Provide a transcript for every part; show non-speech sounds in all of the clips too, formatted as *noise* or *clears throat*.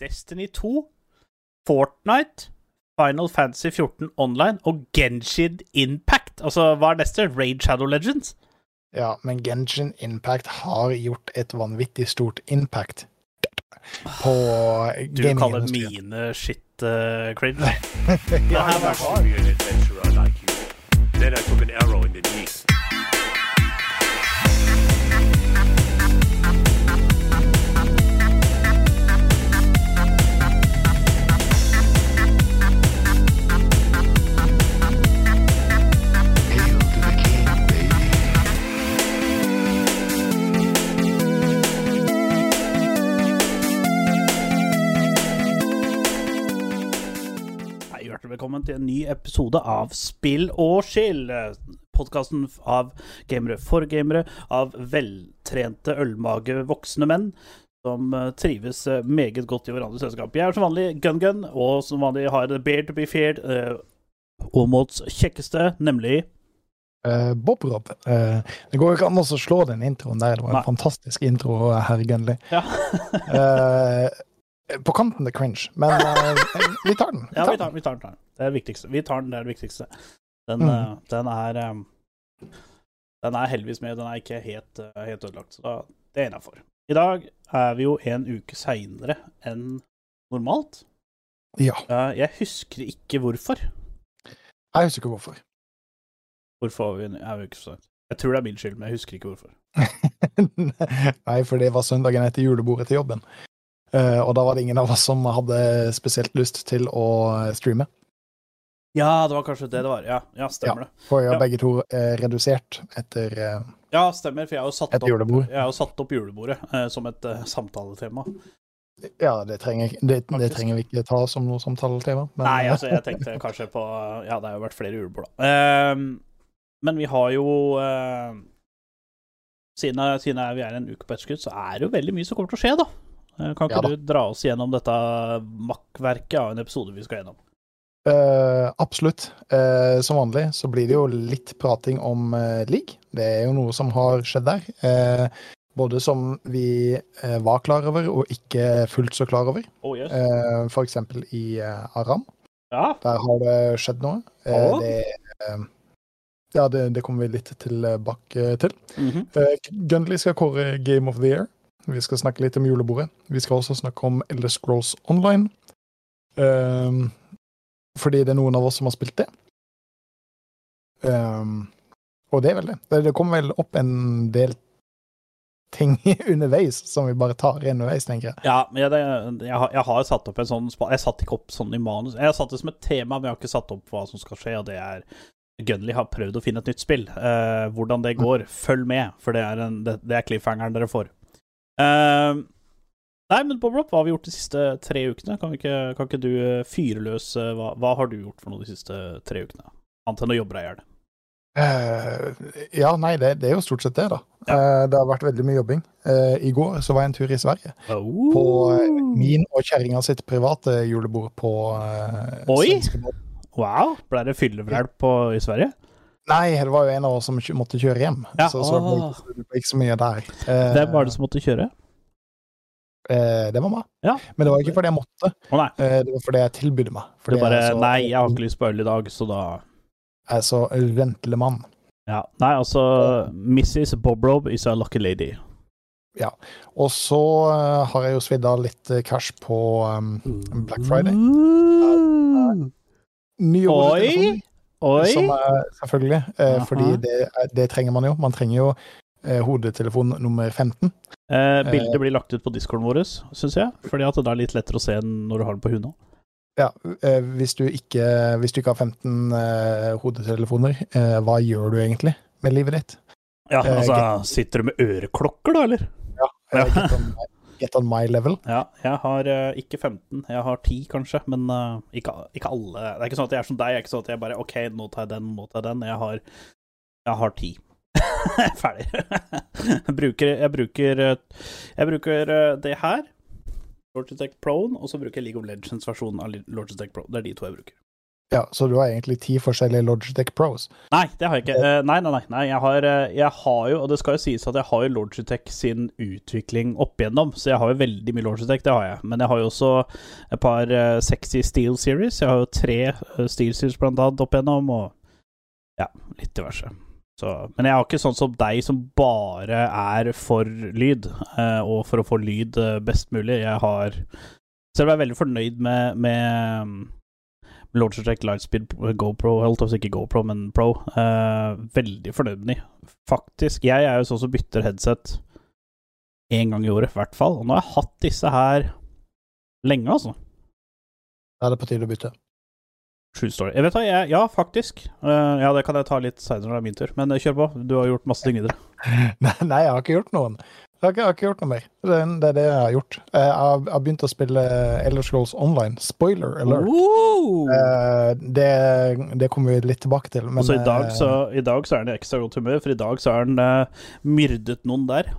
Destiny 2, Fortnite, Final Fantasy 14 Online og Genshin Impact. Altså, hva er neste? Raid Shadow Legends? Ja, men Genshin Impact har gjort et vanvittig stort impact på Du kaller mine shit uh, cringe? *laughs* ja, I must be an adventurer velkommen til en ny episode av Spill og skill. Podkasten av gamere for gamere, av veltrente ølmage voksne menn som eh, trives eh, meget godt i hverandres selskap. Jeg er som vanlig Gun-Gun, og som vanlig har det bear to be feared. Uh, Åmots kjekkeste, nemlig Uh, Bob Rob. Uh, det går ikke an å slå den introen der. Det var en Nei. fantastisk intro, herr Gunley. Ja, uh, på kanten til cringe, men eh, vi tar den. ja vi, tar, vi tar den. Det er det viktigste. Vi tar den, det er det viktigste. Den, Mm. uh, den er um, Den er heldigvis med, den er ikke helt, uh, helt ødelagt. Så da, det er innafor. I dag er vi jo en uke seinere enn normalt. Ja. Uh, jeg husker ikke hvorfor. Jeg husker ikke hvorfor. Hvorfor er vi, er vi ikke så? Jeg tror det er min skyld, men jeg husker ikke hvorfor. *laughs* Nei, for det var søndagen etter julebordet til jobben. Uh, og da var det ingen av oss som hadde spesielt lyst til å streame. Ja, det var kanskje det det var. Ja, ja stemmer det. For Ja. begge to eh, redusert etter eh, Ja, stemmer, for jeg har jo satt opp, julebord. jeg har jo satt opp julebordet eh, som et eh, samtaletema. Ja, det trenger, det, det trenger vi ikke ta som noe samtaletema. men- Nei, altså, jeg tenkte *laughs* kanskje på Ja, det har jo vært flere julebord, da. Ehm, men vi har jo eh, siden, siden vi er en uke på etterskudd, så er det jo veldig mye som kommer til å skje, da. Eh, Kan ikke Ja da. du dra oss gjennom dette makkverket av en episode vi skal gjennom? Eh, absolutt. Uh, som vanlig så blir det jo litt prating om uh, league. Det er jo noe som har skjedd der. Uh, både som vi eh, var klar over, og ikke fullt så klar over. Oh, yes. Eh, for eksempel i eh, Aram. ja. Der har det skjedd noe. Eh, Å? det, eh, ja, det, det kommer vi litt tilbake til. mhm. Uh, Gunley skal kåre Game of the Year. Vi skal snakke litt om julebordet. Vi skal også snakke om Elder Scrolls Online. Um, fordi det er noen av oss som har spilt det. Um, og det er vel det. det. Kommer vel opp en del ting *laughs* underveis som vi bare tar underveis, tenker jeg. Ja, men jeg, jeg, har, jeg har satt opp en sånn Jeg satte ikke opp sånn i manus. Jeg har satt det som et tema, men jeg har ikke satt opp hva som skal skje, og det er Gunley har prøvd å finne et nytt spill. Uh, hvordan det går, følg med, for det er, en, det, det er cliffhangeren dere får. Eh, nei, men Bob Ropp, hva har vi gjort de siste tre ukene? Kan, vi ikke, kan ikke du eh, fyre løs eh, hva, hva har du gjort for noe de siste tre ukene? Annet enn å jobbe deg i hjel. Uh, ja, nei, det, det er jo stort sett det, da. Ja. Uh, det har vært veldig mye jobbing. Uh, I går så var jeg en tur i Sverige. På uh, min og kjerringa sitt private julebord på Oi! Wow! Ble det fyllevræl i Sverige? Nei, det var jo en av oss som måtte kjøre hjem. Ja, Så, så det ble ikke- det ble ikke så mye der. Hvem var det som måtte kjøre? Eh, det var meg. Ja. Men det var ikke fordi jeg måtte, oh, eh, det var fordi jeg tilbydde meg. Du bare jeg så, Nei, jeg har ikke lyst på øl i dag, så da jeg er så ventelig mann. Ja. Nei, altså Mrs. Bobrob is a lucky lady. Ja. Og så eh, har jeg jo svidd av litt cash på um, Black Friday. Ooh. Nye Oi! Oi! Som er, selvfølgelig, Uh, fordi det, det trenger man jo. Man trenger jo uh, hodetelefon nummer 15. Eh, bildet blir lagt ut på discorden vår, syns jeg. Fordi at det er litt lettere å se enn når du har den på hunden. Ja, eh, hvis, du ikke, hvis du ikke har 15 eh, hodetelefoner, eh, hva gjør du egentlig med livet ditt? Ja, Eh, altså, sitter du med øreklokker, da, eller? Ja. get, on my, get on my level. *laughs* Ja, jeg har eh, ikke 15, jeg har 10 kanskje, men eh, ikke, ikke alle. Det er ikke sånn at jeg er som deg, jeg er ikke sånn at jeg bare OK, nå tar jeg den, nå tar jeg den. Jeg har, jeg har 10. *laughs* Ferdig. jeg bruker, jeg bruker, jeg bruker eh, det her, Logitech Pro, og så bruker jeg League of Legends-versjonen av Logitech Pro. Det er de to jeg bruker. Ja, Så du har egentlig ti forskjellige Logitech Pros. Nei, det har jeg ikke. Eh, nei, nei, nei. nei jeg, har, eh, jeg har jo, og det skal jo sies at jeg har jo Logitech sin utvikling opp igjennom, så jeg har jo veldig mye Logitech, det har jeg. Men jeg har jo også et par sexy Steel Series. Jeg har jo tre Steel Series blant annet opp igjennom, og ja, litt diverse. Så, men jeg har ikke sånn som deg, som bare er for lyd, eh, og for å få lyd eh, best mulig. Jeg har Selv om jeg er veldig fornøyd med, med mm, Logitech Lightspeed GoPro, holdt altså ikke GoPro, men Pro. eh, veldig fornøyd med de. Faktisk, jeg er jo sånn som bytter headset én gang i året, i hvert fall. Og nå har jeg hatt disse her lenge, altså. Da er det på tide å bytte. True story. Jeg vet da, jeg, ja, faktisk. Uh, ja, det kan jeg ta litt seinere når det er min tur. Men eh, kjør på. Du har gjort masse ting videre. *laughs* Nei, nei, jeg har ikke gjort noen. Jeg har ikke, jeg har ikke gjort noe mer. Det, det er det jeg har gjort. Eh, Jeg har, jeg har begynt å spille Elder Scrolls Online. Spoiler alert. Eh, det, det kommer vi litt tilbake til. Men, i dag, eh, så, i dag så er han i ekstra godt humør, for i dag så er han uh, myrdet noen der.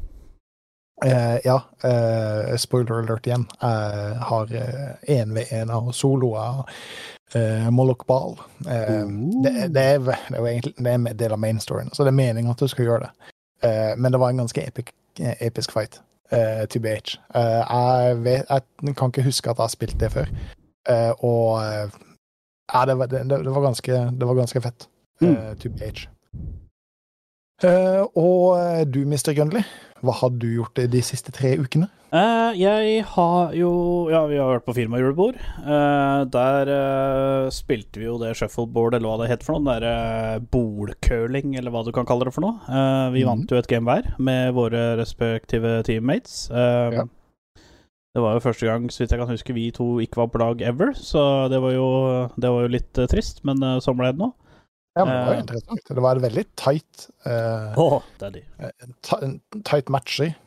Uh, ja, uh, spoiler alert igjen. Jeg har én-ved-én av soloer uh, Molokbal. Uh, uh. det, det, er, det er egentlig det er en del av main storyen, så det er meningen at du skal gjøre det. Uh, men det var en ganske epic, eh, episk fight, TBH. Eh, jeg, vet, jeg kan ikke huske at jeg har spilt det før. Eh, og eh, ja, det, var, det, det, var ganske, det var ganske fett. Uh, TBH. Eh, og eh, du, Mr. Grønli, hva har du gjort de siste tre ukene? Eh, jeg har jo Ja, vi har vært på firmajulebord. Uh, der uh, spilte vi jo det shuffleboard, eller hva det heter for noe. Den derre bolcurling, eller hva du kan kalle det for noe. Eh, vi mm. vant jo et game hver med våre respektive teammates. Eh, Ja. Det var jo første gang, så vidt jeg kan huske, vi to ikke var på lag ever, så det var jo, det var jo litt eh, trist, men eh, sånn ble det nå. Ja, men Det var Eh. jo interessant. Det var en veldig tight, eh, oh, tight i.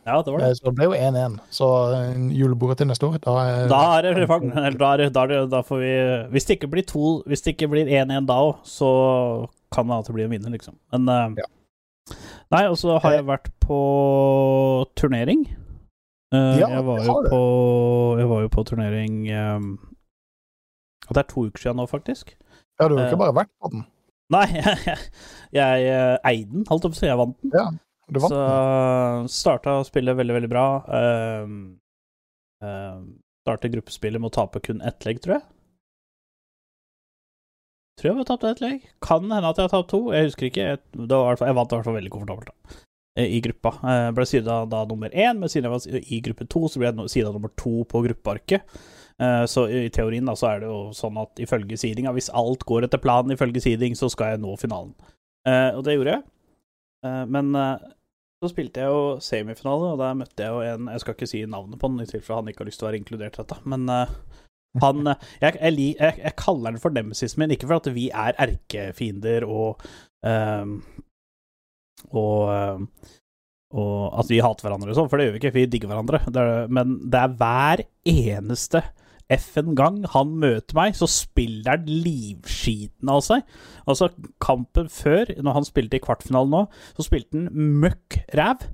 Ja, det var det. Eh, Så det ble jo 1-1. Så eh, julebordet til neste år, da er Da er det. Da, er det, da, får vi Hvis det ikke blir to Hvis det ikke blir 1-1 da òg, så kan det alltid bli en vinner, liksom. Men eh, Ja. Nei, og så har jeg vært på turnering. Uh, Ja, jeg, var jo på, jeg var jo på turnering um, Det er to uker siden nå, faktisk. Ja, du har jo ikke eh, bare vært på den. Nei, jeg, *laughs* jeg eh, eide den, holdt jeg på å si. Jeg vant den. Ja, du vant Så den. starta å spille veldig, veldig bra. Um, um, startet gruppespillet med å tape kun ett legg, tror jeg. Tror jeg vi har tapt ett legg. Kan hende at jeg har tapt to. Jeg husker ikke. Jeg, det var, jeg vant i hvert fall veldig komfortabelt da. Eh, i gruppa. Jeg ble sida da nummer én, men siden jeg var i gruppe to, så ble jeg sida nummer to på gruppearket. Eh, Så i teorien da, så er det jo sånn at ifølge seedinga, hvis alt går etter planen ifølge seeding, så skal jeg nå finalen. Eh, Og det gjorde jeg. Eh, Men så spilte jeg jo semifinale, og der møtte jeg jo en Jeg skal ikke si navnet på han, i tilfelle han ikke har lyst til å være inkludert i dette, men han jeg, jeg, jeg, jeg kaller den for nemesisen min, ikke for at vi er erkefiender og um, og og at vi hater hverandre og sånn, for det gjør vi ikke, vi digger hverandre. Det er, men det er hver eneste F-en gang han møter meg, så spiller han livskiten av seg. Altså, kampen før, når han spilte i kvartfinalen nå, så spilte han møkk ræv.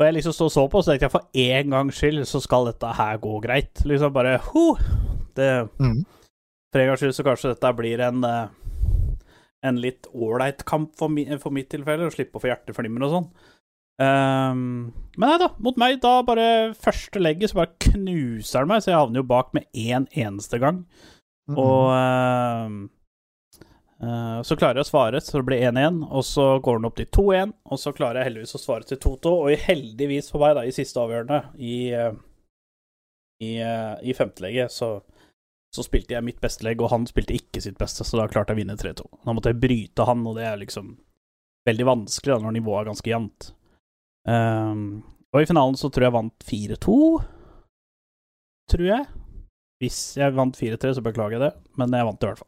Og jeg liksom stod og så på, og så tenkte jeg for en gangs skyld så skal dette her gå greit. Liksom bare ho! Det, mm. For en gangs skyld så kanskje dette blir en eh, en litt ålreit kamp for, mi, for mitt tilfelle, å slippe å få hjerteflimmer og sånn. Ehm, men nei da, mot meg, da bare første legget, så bare knuser han meg, så jeg havner jo bak med én eneste gang. Mhm. Og uh, uh, så klarer jeg å svare, så det blir 1-1, og så går den opp til 2-1, og så klarer jeg heldigvis å svare til 2-2, og heldigvis for meg, da, i siste avgjørende, i, eh, i, eh, i femtelegget, så, så spilte jeg mitt beste legg, og han spilte ikke sitt beste, så da klarte jeg å vinne 3-2. Da måtte jeg bryte han, og det er liksom veldig vanskelig da, når nivået er ganske jevnt. Ehm, og i finalen så tror jeg vant 4-2, tror jeg. Hvis jeg vant 4-3, så beklager jeg det, men jeg vant i hvert fall.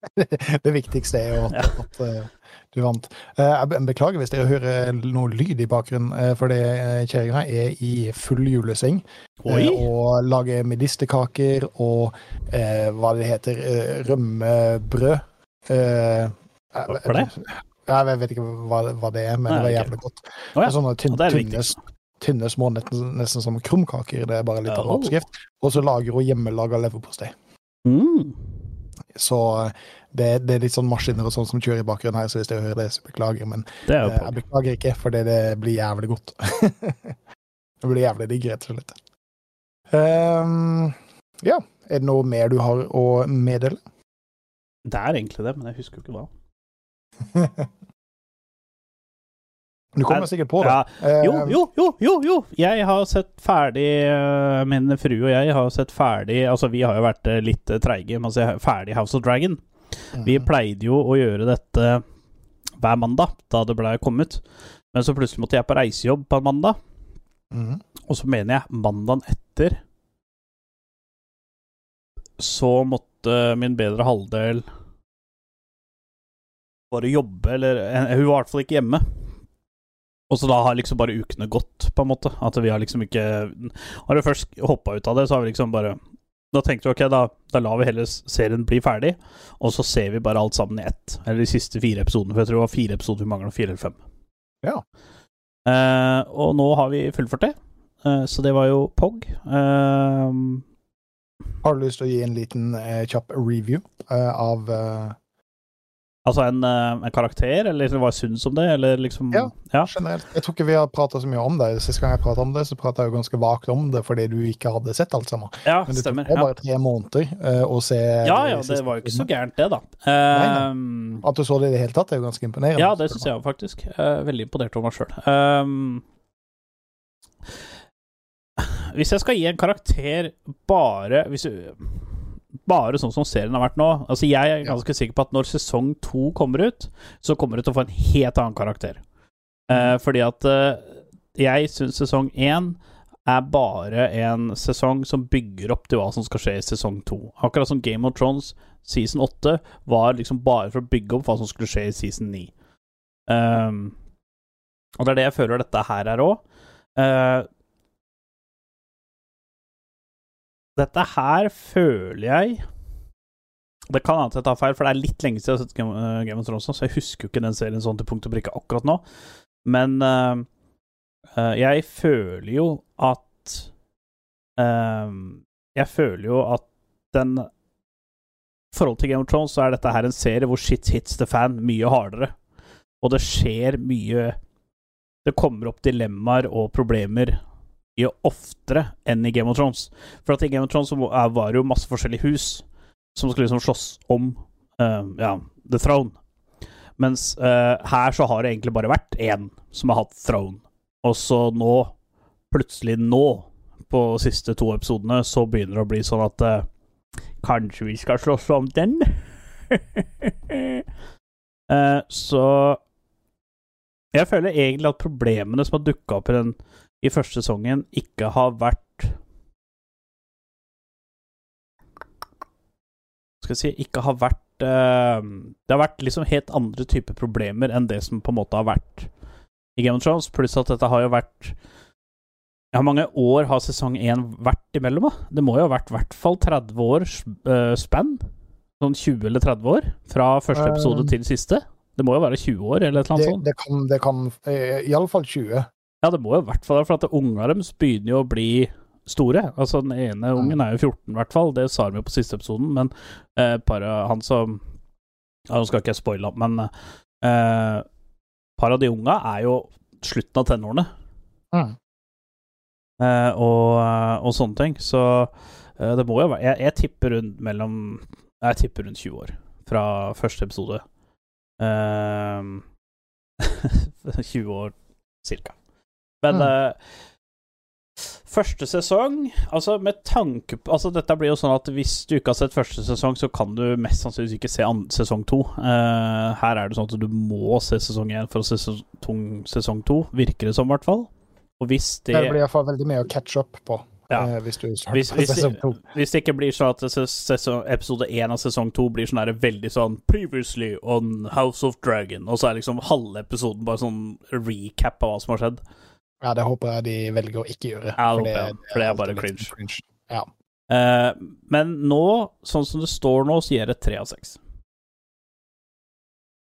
*laughs* Det viktigste er jo at, Ja. at eh, du vant. Eh, Jeg beklager hvis dere hører noe lyd i bakgrunnen, for kjerringa er i full julesing Oi! eh, og lager medisterkaker og eh, hva det heter, eh, rømmebrød. Hvorfor det? Jeg vet- ikke hva, hva det er, men Nei, det var jævlig jævlig godt. Oh, ja. Sånne tynne, Ja, tynne, tynne små, nesten, nesten som krumkaker. Det er bare litt av en oppskrift. Og så lager hun hjemmelaga leverpostei. Mm. Så eh, det, det er litt sånn maskiner og sånn som kjører i bakgrunnen her, så hvis dere hører det, så beklager. Men Det eh, jeg beklager ikke, for det, det blir jævlig godt. *laughs* det blir jævlig digg, rett og slett. Um, ja, er det noe mer du har å meddele? Det er egentlig det, men jeg husker jo ikke hva. *laughs* Du kommer sikkert på det. Ja, jo, Ehm, jo, jo, jo, jo! Jeg har sett ferdig øh, Min frue og jeg har sett ferdig Altså, vi har jo vært øh, litt øh, treige med å se ferdig House of Dragon. Vi mhm. pleide jo å gjøre dette hver mandag da det blei kommet. Men så plutselig måtte jeg på reisejobb på en mandag. Mhm. Og så mener jeg mandagen etter så måtte min bedre halvdel bare jobbe, eller eh, Hun var i hvert fall ikke hjemme. Og så da har liksom bare ukene gått, på en måte. At vi har liksom ikke Har du først hoppa ut av det, så har vi liksom bare Da tenkte vi ok, da, da lar vi heller serien bli ferdig, og så ser vi bare alt sammen i ett. Eller de siste fire episodene, for jeg tror det var fire episoder vi mangla, fire eller fem. Ja. Eh, og nå har vi fullført det, Eh, så det var jo POG. Eh, Har du lyst til å gi en liten eh, kjapp review eh, av altså en, eh, en karakter, eller hva jeg syns om det, eller liksom Ja. ja. generelt? Jeg tror ikke vi har prata så mye om det. Sist gang jeg prata om det, så prata jeg jo ganske vagt om det fordi du ikke hadde sett alt sammen. Ja, Men det stemmer. tok Ja. bare tre måneder uh, å se ja, ja, det det var jo ikke så gærent, det, da. Nei, nei. At du så det i det hele tatt, er jo ganske imponerende. ja, det syns jeg faktisk. Uh, veldig imponert over meg sjøl. hvis jeg skal gi en karakter bare hvis du, Bare sånn som serien har vært nå Altså Jeg er ganske sikker på at når sesong to kommer ut, så kommer det til å få en helt annen karakter. Uh, fordi at uh, jeg syns sesong én er bare en sesong som bygger opp til hva som skal skje i sesong to. Akkurat som Game of Thrones season 8 var liksom bare for å bygge opp hva som skulle skje i season 9. Um, og det er det jeg føler dette her er òg. Dette her føler jeg Det kan hende jeg tar feil, for det er litt lenge siden jeg har sett Game, eh, of Thrones, så jeg husker jo ikke den serien sånn til punkt og prikke akkurat nå. Men uh, jeg føler jo at Jeg føler jo at den I forhold til Game of Thrones så er dette her en serie hvor shit hits the fan mye hardere. Og det skjer mye Det kommer opp dilemmaer og problemer mye oftere enn i Game of Thrones. For at i Game of Thrones var det jo masse forskjellige hus som skulle liksom slåss om uh, ja, The Throne. Mens uh, her så har det egentlig bare vært én som har hatt Throne. Og så nå, plutselig nå, på siste to episodene, så begynner det å bli sånn at uh, Kanskje vi skal slåss om den? *laughs* Så Jeg føler egentlig at problemene som har dukka opp i den i første sesongen, ikke har vært Skal jeg si Ikke har vært uh, Det har vært liksom helt andre typer problemer enn det som på en måte har vært i Game of Thrones, pluss at dette har jo vært ja, mange år har sesong én vært imellom? da? Det må jo ha vært i hvert fall 30 år uh, spenn. Sånn 20 eller 30 år fra første episode Um, til siste. Det må jo være 20 år, eller et eller annet sånt. det kan, det kan eh, Iallfall 20. Ja, det må jo i hvert fall for at unga deres begynner jo å bli store. Altså, den ene ungen er jo 14 i hvert fall, det sa de jo på siste episoden, men eh, bare han som ja, Nå skal ikke jeg spoile, men eh, par av de unga er jo slutten av tenårene. Mm. Eh, og, og sånne ting. Så eh, det må jo være jeg, jeg tipper rundt mellom Jeg tipper rundt 20 år fra første episode. Eh, *laughs* 20 år cirka. Men Mm. uh, første sesong Altså, med tanke på Altså, dette blir jo sånn at hvis du ikke har sett første sesong, så kan du mest sannsynligvis ikke se sesong to. Uh, her er det sånn at du må se sesong én for å se sesong, to, virker det som, i hvert fall. Og hvis det Det blir iallfall veldig mye å catch up på. Ja. eh, hvis Hvis- hvis-. Hvis det ikke blir sånn at sesong, episode én av sesong to blir sånn veldig sånn Previously on House of Dragon, og så er liksom halve episoden bare sånn recap av hva som har skjedd. Ja, det håper jeg de velger å ikke gjøre. Ja, det håper det, for det er bare cringe. cringe. Ja. Uh, men nå, sånn som det står nå, så gir det tre av seks.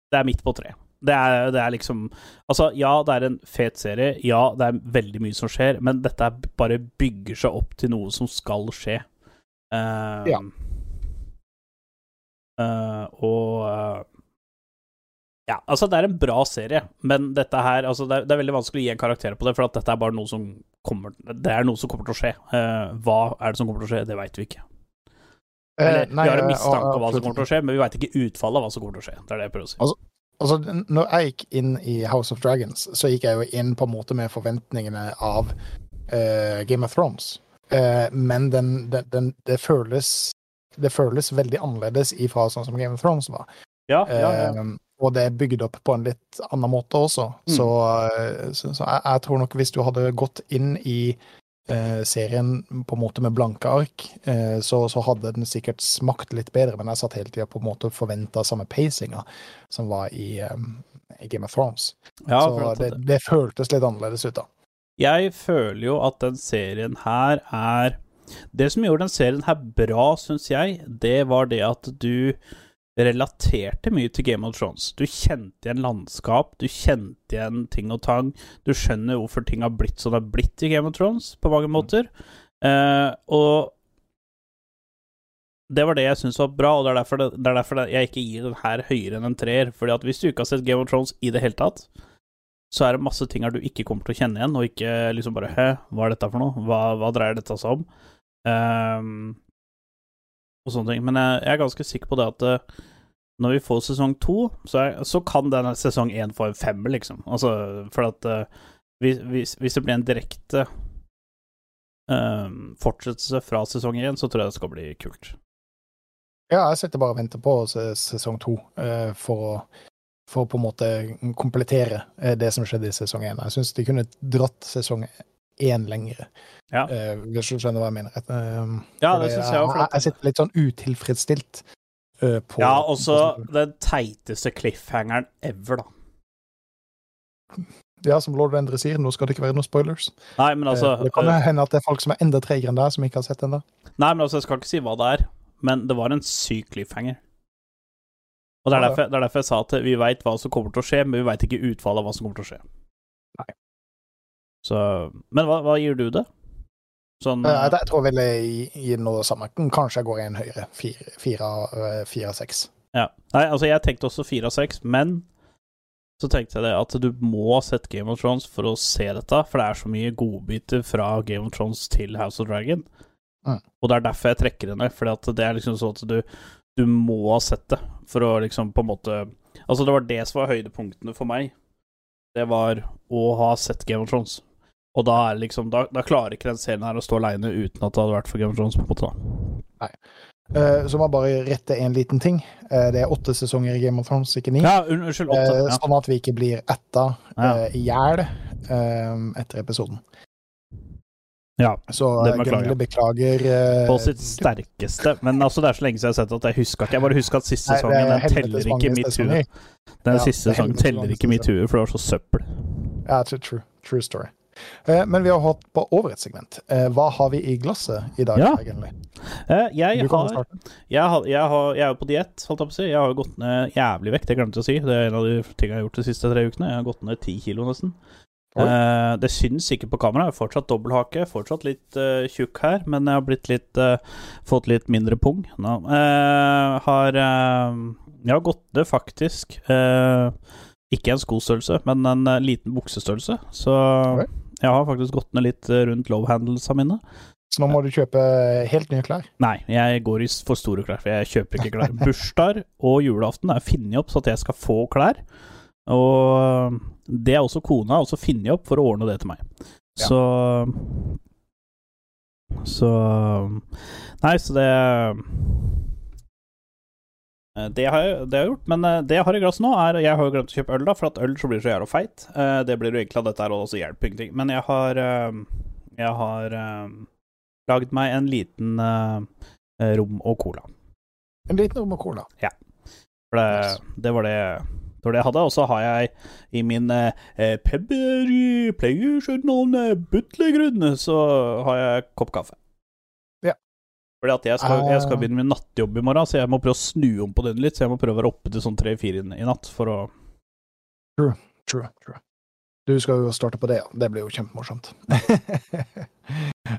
Det er midt på tre. Det er, det er liksom Altså, ja, det er en fet serie. Ja, det er veldig mye som skjer, men dette bare bygger seg opp til noe som skal skje. Uh, Ja. Uh, og Ja, altså, det er en bra serie, men dette her Altså, det er, det er veldig vanskelig å gi en karakter på det, for at dette er bare noe som kommer Det er noe som kommer til å skje. Uh, hva er det som kommer til å skje? Det veit vi ikke. Eller, Eh, nei, vi har en eh, mistanke om hva som kommer til å skje, men vi veit ikke utfallet av hva som kommer til å skje. Det er det jeg prøver å si. Altså, når jeg gikk inn i House of Dragons, så gikk jeg jo inn på en måte med forventningene av uh, Game of Thrones. uh, men den, den, den, det føles det føles veldig annerledes ifra sånn som Game of Thrones var. Ja, ja, ja. Eh, og det er bygd opp på en litt annen måte også. Mm. Så, eh, så, så jeg, jeg tror nok hvis du hadde gått inn i eh, serien på en måte med blanke ark, eh, så, så hadde den sikkert smakt litt bedre, men jeg satt hele tida på en måte og forventa samme pacinga som var i, eh, Game of Thrones. ja så det, det føltes litt annerledes ut, da. Jeg føler jo at den serien her er Det som gjorde den serien her bra, syns jeg, det var det at du relaterte mye til Game of Thrones. Du kjente igjen landskap, du kjente igjen ting og tang. Du skjønner hvorfor ting har blitt som det har blitt i Game of Thrones, på mange måter. Uh, og det var det jeg syntes var bra, og det er derfor, det, det er derfor jeg ikke gir den her høyere enn en treer. Fordi at hvis du ikke har sett Game of Thrones i det hele tatt, så er det masse ting her du ikke kommer til å kjenne igjen, og ikke liksom bare Hæ, hva er dette for noe? Hva, hva dreier dette seg om? Ehm, og sånne ting. Men jeg, jeg er ganske sikker på det at eh, når vi får sesong to, så, er, så kan den sesong én få en femmer, liksom. Altså, for at uh, hvis, hvis, hvis det blir en direkte uh, fortsettelse fra sesong én, så tror jeg det skal bli kult. Ja, jeg sitter bare og venter på sesong to uh, for å for å på en måte komplettere det som skjedde i sesong én. Jeg syns de kunne dratt sesong én lengre, Ja. Uh, hvis du skjønner hva jeg mener. Eh, Ja, det syns jeg òg. jeg, jeg sitter litt sånn utilfredsstilt uh, på Ja, også på- den teiteste cliffhangeren ever, da. Ja, som Lord Endre sier, nå skal det ikke være noen spoilers. Nei, men altså det kan jo hende at det er folk som er enda tregere enn deg, som ikke har sett den der. Nei, men altså, jeg skal ikke si hva det er, men det var en syk cliffhanger. Og det er, derfor, det er derfor jeg sa at vi veit hva som kommer til å skje, men vi veit ikke utfallet av hva som kommer til å skje. Så Men hva, hva gir du det? Sånn Eh, Jeg, jeg tror jeg gir noe samme. Kanskje jeg går en høyere. Eh, fire av seks. Ja. Nei, altså, jeg tenkte også fire av seks, men så tenkte jeg det at du må ha sett Game of Thrones for å se dette, for det er så mye godbiter fra Game of Thrones til House of Dragon. Mm. Og det er derfor jeg trekker det ned, for det er liksom sånn at du, du må ha sett det for å liksom på en måte Altså, det var det som var høydepunktene for meg. Det var å ha sett Game of Thrones. Og da er liksom Da, da klarer ikke den serien her å stå aleine uten at det hadde vært for Game of Thrones, på en måte. da. Eh, Så må jeg bare rette en liten ting. Uh, Det er åtte sesonger i Game of Thrones, ikke ni. Ja, unnskyld, åtte. Ja. Sånn at vi ikke blir etta i hjel etter episoden. ja. Så Det beklager beklager På sitt sterkeste. Men altså, det er så lenge siden jeg har sett at jeg husker ikke. Jeg bare husker at siste sesongen Nei, den teller ikke hue. Den Ja, siste sesongen teller ikke mitt hue, for det var så søppel. Ja, true, true story. Eh, Men vi har hatt på over et segment. Eh, Hva har vi i glasset i dag, Ja. egentlig? Eh, Jeg har. Jeg, har, jeg, har, jeg er jo på diett, holdt jeg på å si. Jeg har gått ned jævlig vekt, det glemte jeg å si. Det er en av de tingene jeg har gjort de siste tre ukene. Jeg har gått ned ti kilo nesten. Oi. Eh, det syns ikke på kamera. Jeg har fortsatt dobbelthake, fortsatt litt uh, tjukk her, men jeg har blitt litt uh, fått litt mindre pung. Nå. Uh, har Jeg har gått ned faktisk eh, ikke en skostørrelse, men en liten buksestørrelse. Så Oi. Jeg har faktisk gått ned litt eh, rundt love handlesa mine. Så nå må du kjøpe helt nye klær. Nei, jeg går i for store klær, for jeg kjøper ikke klær. *laughs* Bursdager og julaften er funnet opp så at jeg skal få klær. Og det er også kona har også funnet opp for å ordne det til meg. Ja. Så Så Nei, så det eh, det har, jeg, det har jeg gjort, men eh, det jeg har i glasset nå, er Jeg har jo glemt å kjøpe øl, da, for at øl så blir så jævla feit. Eh, Det blir jo egentlig at dette er også hjelper ingenting. Men jeg har eh, Jeg har eh, lagd meg en liten eh, rom og cola. En liten rom og cola. Ja. For det, det var det det var det jeg hadde. Og så har jeg i min eh, pepper players Butler-grunn, så har jeg kopp kaffe. Fordi at jeg skal, jeg skal Ah. begynne med nattjobb i morgen, så jeg må prøve å snu om på den litt. Så jeg må prøve å være oppe til sånn tre-fire i natt for å True, true. true. Du skal jo starte på det, ja. Det blir jo kjempemorsomt. *laughs*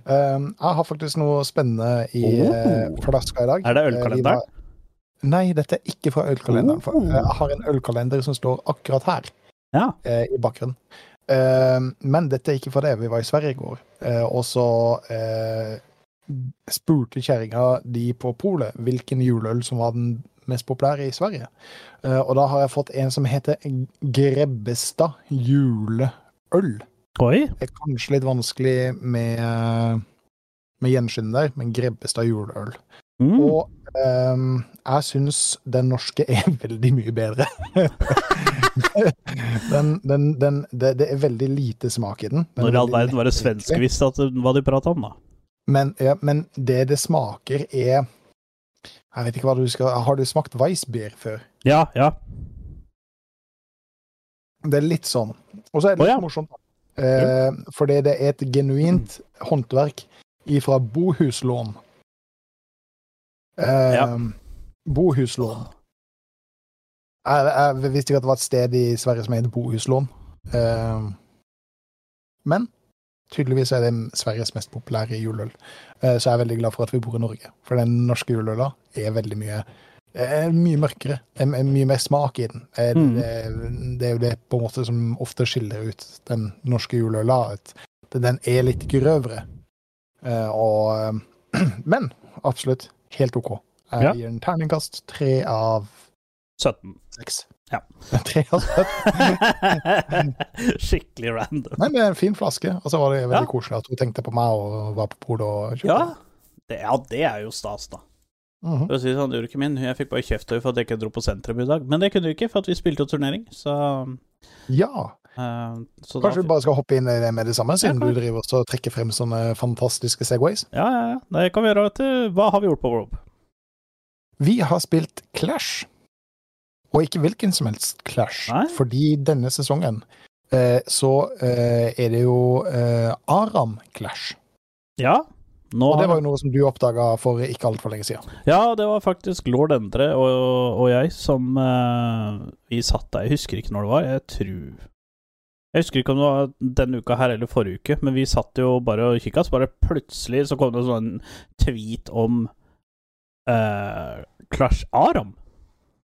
um, jeg har faktisk noe spennende i Oh. eh, flaska i dag. Er det Eh, ølkalenderen? Nei, dette er ikke fra ølkalenderen. Oh. jeg har en ølkalender som står akkurat her Ja. uh, i bakgrunnen. Uh, men dette er ikke fra det. Vi var i Sverige i går, uh, og så spurte kjerringa de på polet hvilken juleøl som var den mest populære i Sverige. Eh, og da har jeg fått en som heter Grebbestad juleøl. Oi. Det er kanskje litt vanskelig med, med gjenskinn der, men Grebbestad juleøl. Mm. Og um, jeg syns den norske er *laughs* veldig mye bedre. den, den, den, det, det er veldig lite smak i den. Den Når i all verden var det det- hva de prata om, da? Men, ja, men det det smaker, er Jeg vet ikke hva du skal Har du smakt Weissbier før? Ja, ja. Det er litt sånn. Og så er det litt litt ja. morsomt, eh, fordi det er et genuint håndverk ifra bohuslån. Eh, Ja. Bohuslån. Jeg, jeg visste ikke at det var et sted i Sverige som heter Bohuslån. Eh, men tydeligvis er det Sveriges mest populære juleøl. Eh, så jeg er veldig glad for at vi bor i Norge. For den norske juleøla er veldig mye er mye mørkere. Er er mye mer smak i den. Er, Mm. Det, er jo det på en måte som ofte skiller ut den norske juleøla. Den er litt grøvere. Eh, og, *clears throat* men absolutt helt OK. Jeg gir en terningkast tre av 17. seks. Ja. *laughs* Skikkelig random. Nei, men en fin flaske. Og så var det veldig Ja. koselig at hun tenkte på meg og var på polet og kjøpte. Ja. Det, ja, det er jo stas, da. Mhm. For å si sånn, ikke min. Jeg fikk bare kjeft for at jeg ikke dro på sentrum i dag. Men det kunne du ikke, for at vi spilte jo turnering, så, ja. Uh, så Kanskje da, vi bare skal hoppe inn i det med det samme, siden Ja, du driver og trekker frem sånne fantastiske Segways. Ja, ja, ja. Det kan vi gjøre. Vet du. Hva har vi gjort på Rob? Vi har spilt Clash. Og ikke hvilken som helst Clash, Nei. fordi denne sesongen eh, så eh, er det jo eh, Aram Clash. Ja. Nå Og det var jo noe som du oppdaga for ikke altfor lenge siden. Ja, det var faktisk lord Endre og, og jeg som eh, Vi satt der, jeg husker ikke når det var. Jeg tror Jeg husker ikke om det var denne uka her eller forrige uke, men vi satt jo bare og kikka, så bare plutselig så kom det sånn tweet om eh, Clash Aram.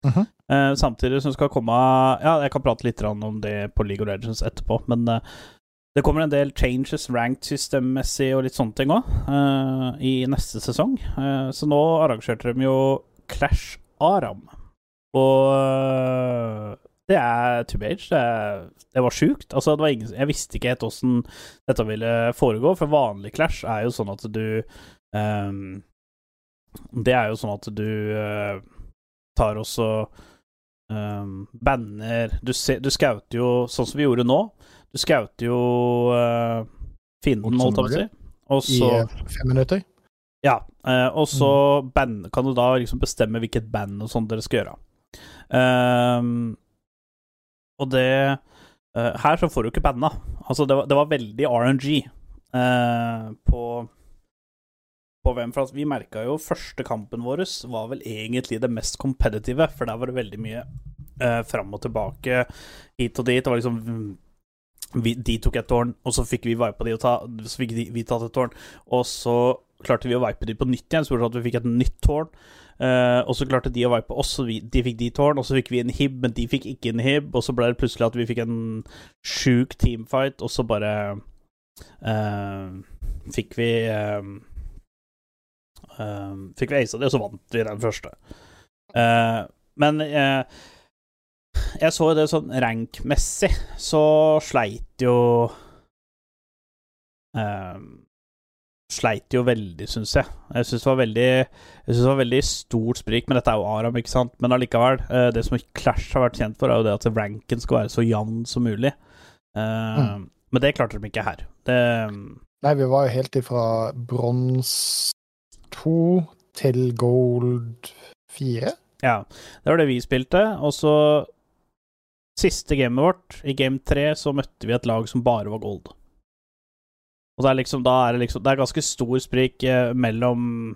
Mhm. Eh, samtidig som skal komme Ja, jeg kan prate litt om det på League of Legends etterpå, men uh, det kommer en del changes ranked systemmessig og litt sånne ting òg i neste sesong. Eh, så nå arrangerte de jo Clash Aram. Og eh, det er to age. Det, det var sjukt. Altså, det var ingen, jeg visste ikke helt åssen dette ville foregå, for vanlig Clash er jo sånn at du um, Det er jo sånn at du eh, tar også um, banner Du, se, du scouter jo sånn som vi gjorde nå. Du scouter jo uh, fienden, holdt jeg på å si. Og I så eh, fem minutter. ja, Uh, og så mm. kan du da liksom bestemme hvilket band og sånt dere skal gjøre. Um, og det uh, Her så får du ikke banda. Altså, det var, det var veldig RNG eh, på på hvem, for Vi merka jo første kampen vår var vel egentlig det mest competitive, for der var det veldig mye eh, fram og tilbake, hit og dit. Det var liksom vi, De tok et tårn, og så fikk vi vipa de, og ta, så fikk de, vi tatt et tårn. Og så klarte vi å vipe de på nytt igjen, så at vi fikk et nytt tårn. Eh, og så klarte de å vipe oss, og de fikk de tårn, og så fikk vi en hib, men de fikk ikke en hib. Og så ble det plutselig at vi fikk en sjuk teamfight, og så bare eh, fikk vi eh, eh, Fikk vi aisa det, og så vant vi den første. Uh, men uh, jeg så det sånn rank-messig, så sleit jo eh, Sleit jo veldig, syns jeg. Jeg syns det det var veldig stort sprik, men dette er jo Aram, ikke sant? Men allikevel. Uh, det som Clash har vært kjent for, er jo det at ranken skal være så jevn som mulig. Uh, Mm. Men det klarte de ikke her. Det Nei, vi var jo helt ifra brons to til gold 4. Ja, det var det vi spilte. Og så Siste gamet vårt, i game 3, så møtte vi et lag som bare var gold. Og det er liksom, da er det liksom Det er ganske stor sprik eh, mellom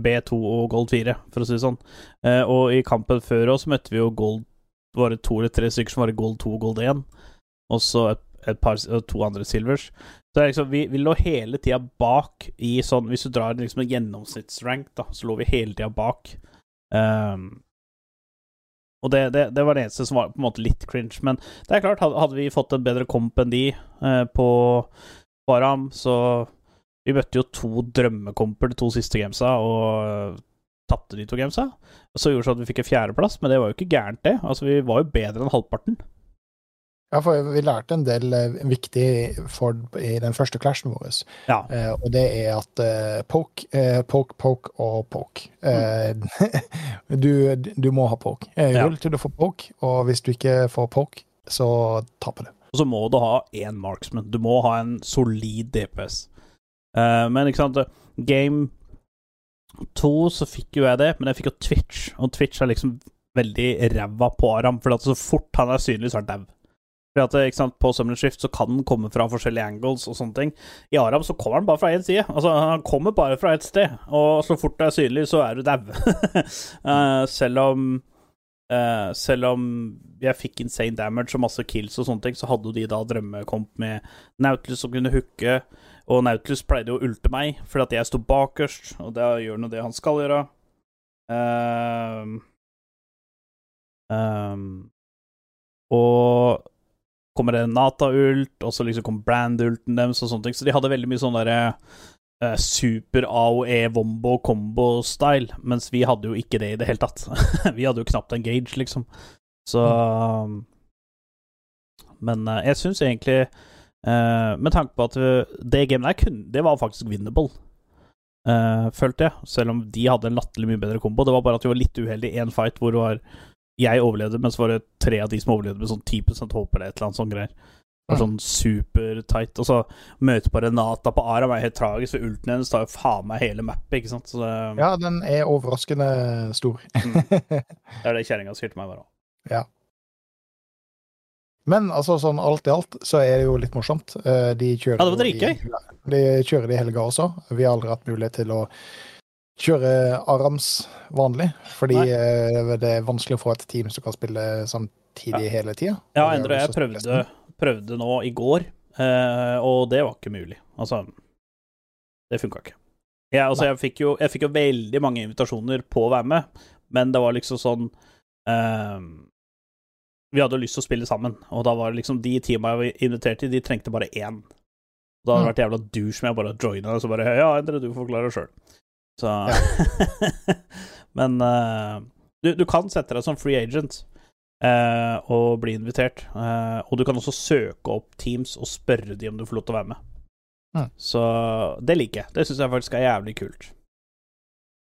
B2 og gold 4, for å si det sånn. Eh, og i kampen før oss møtte vi jo gold Var det to eller tre stykker som var i gold 2 og gold 1. Og så et, et par, to andre silvers. Så liksom, vi, vi lå hele tida bak i sånn Hvis du drar liksom en gjennomsnittsrank, da, så lå vi hele tida bak. Um, og det, det, det var det eneste som var på en måte litt cringe. Men det er klart, hadde vi fått en bedre komp enn de uh, på Baram, så Vi møtte jo to drømmekomper de to siste gamesa, og uh, tapte de to gamesa. Så gjorde det sånn at vi fikk en fjerdeplass, men det var jo ikke gærent, det. Altså, vi var jo bedre enn halvparten. Ja, for vi lærte en del eh, viktig for, i den første clashen vår. Ja. Eh, og det er at eh, poke, eh, poke, poke og poke. Mm. *laughs* du, du må ha poke. Rull Ja. Til du får poke, og hvis du ikke får poke, så taper du. Og så må du ha én marksman. Du må ha en solid DPS. Eh, men ikke sant Game to så fikk jo jeg det, men jeg fikk jo Twitch, og Twitch er liksom veldig ræva på Aram, for så fort han er synlig, så er han dau. Fordi at, ikke sant, På Summoner Shift så kan den komme fra forskjellige angles og sånne ting. I Aram så kommer den bare fra én side. Altså, Han kommer bare fra ett sted, og så fort det er synlig, så er du dau. uh, *laughs* selv om uh, Selv om jeg fikk insane damage og masse kills og sånne ting, så hadde jo de da drømmekomp med Nautilus som kunne hooke, og Nautilus pleide jo å ulte meg fordi at jeg sto bakerst, og det gjør nå det han skal gjøre. Uh, um, og kommer det Nata-ult, og så liksom kom Brand-ulten deres og sånne ting. Så de hadde veldig mye sånn derre eh, super AOE Wombo combo-style, mens vi hadde jo ikke det i det hele tatt. *laughs* vi hadde jo knapt en gage, liksom. Så Men eh, jeg syns egentlig eh, Med tanke på at det gamet der kunne det var faktisk winnable, eh, følte jeg. Selv om de hadde en latterlig mye bedre kombo. Det var bare at vi var litt uheldige i én fight hvor det var jeg overlevde, så var det tre av de som overlevde med sånn 10 håp eller et eller annet sånt greier. Var sånn supertight. Og så møte på Renata på Aram er helt tragisk, for ulten hennes tar jo faen meg hele mappet, ikke sant. Så det, Ja, den er overraskende stor. *laughs* det er det kjerringa til meg òg. Ja. Men altså, sånn alt i alt så er det jo litt morsomt. Eh, De kjører, Ja, det var dritgøy. De kjører det i helga også. Vi har aldri hatt mulighet til å kjøre Arams vanlig, fordi Nei. eh, det er vanskelig å få et team som kan spille samtidig hele tida. Ja, Endre jeg prøvde, prøvde nå i går, eh, og det var ikke mulig. Altså, det funka ikke. Jeg, altså, jeg, fikk jo, jeg fikk jo veldig mange invitasjoner på å være med, men det var liksom sånn uh, Vi hadde jo lyst til å spille sammen, og da var det liksom de teama jeg var invitert til, de trengte bare én. Da hadde det vært jævla douche med jeg bare joina, og så bare Ja, Endre, du får forklare sjøl. Så *laughs* Men uh, du, du kan sette deg som free agent uh, og bli invitert. Uh, og du kan også søke opp Teams og spørre de om du får lov til å være med. Mm. Så det liker jeg. Det syns jeg faktisk er jævlig kult.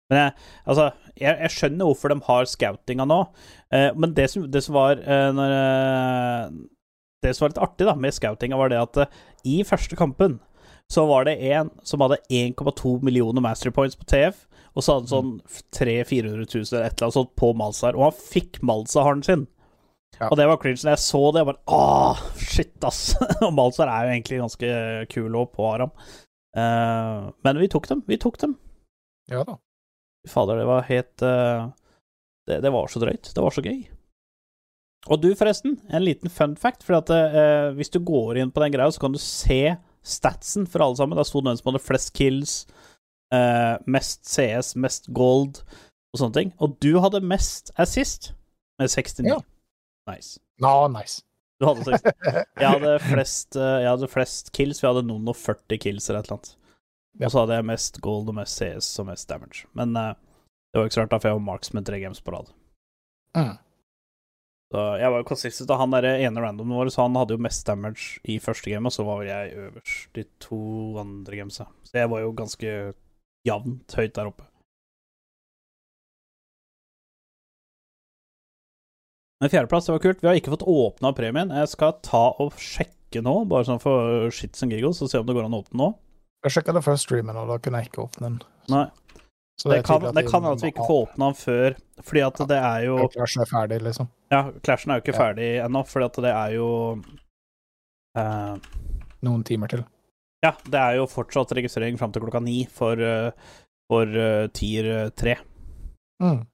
Men jeg, altså, jeg, jeg skjønner hvorfor de har scoutinga nå, eh, men det som, det som var eh, når, Det som var litt artig da med scoutinga, var det at eh, i første kampen så var det en som hadde 1,2 millioner mastery points på TF, og så hadde han sånn 300 000-400 000 eller et eller annet sånt på Malzar, og han fikk Malzaharen sin. Ja. Og det var cringe. Når jeg så det, jeg bare Åh, shit, ass. *laughs* og Malzar er jo egentlig ganske kul òg på Aram. Uh, men vi tok dem. Vi tok dem. Ja da. Fader, det var helt uh, det, det var så drøyt. Det var så gøy. Og du, forresten, en liten fun fact. For at eh, hvis du går inn på den greia, så kan du se statsen for alle sammen. Der sto det hvem som hadde flest kills, eh, mest CS, mest gold og sånne ting. Og du hadde mest assist, med 69. Ja. Nice. No, nice. Du hadde 60. *laughs* Jeg hadde flest, eh, jeg hadde flest kills, vi hadde noen og 40 kills eller et eller annet. Og så hadde jeg mest gold og mest CS og mest damage. Men eh, det var ikke så rart, da, for jeg var marksman tre games på rad. Mm. Så jeg var jo consistent, han der ene randomen vår, så han hadde jo mest damage i første game, og så var vel jeg øverst de to andre gamesa. Så jeg var jo ganske jevnt høyt der oppe. Men fjerdeplass, det var kult. Vi har ikke fått åpna premien. Jeg skal ta og sjekke nå, bare sånn for shits and giggles, og se om det går an å åpne nå. Jeg sjekka det før streamen, og da kunne jeg ikke åpne den. Nei, Så det det kan, det kan at vi ikke får åpna den før, fordi at det er jo Ja, er ferdig, liksom. Ja, Clashen er jo ikke Ja. ferdig ennå, fordi at det er jo uh, Noen timer til. Ja, det er jo fortsatt registrering fram til klokka ni for, eh, for uh, tier tre. Mm.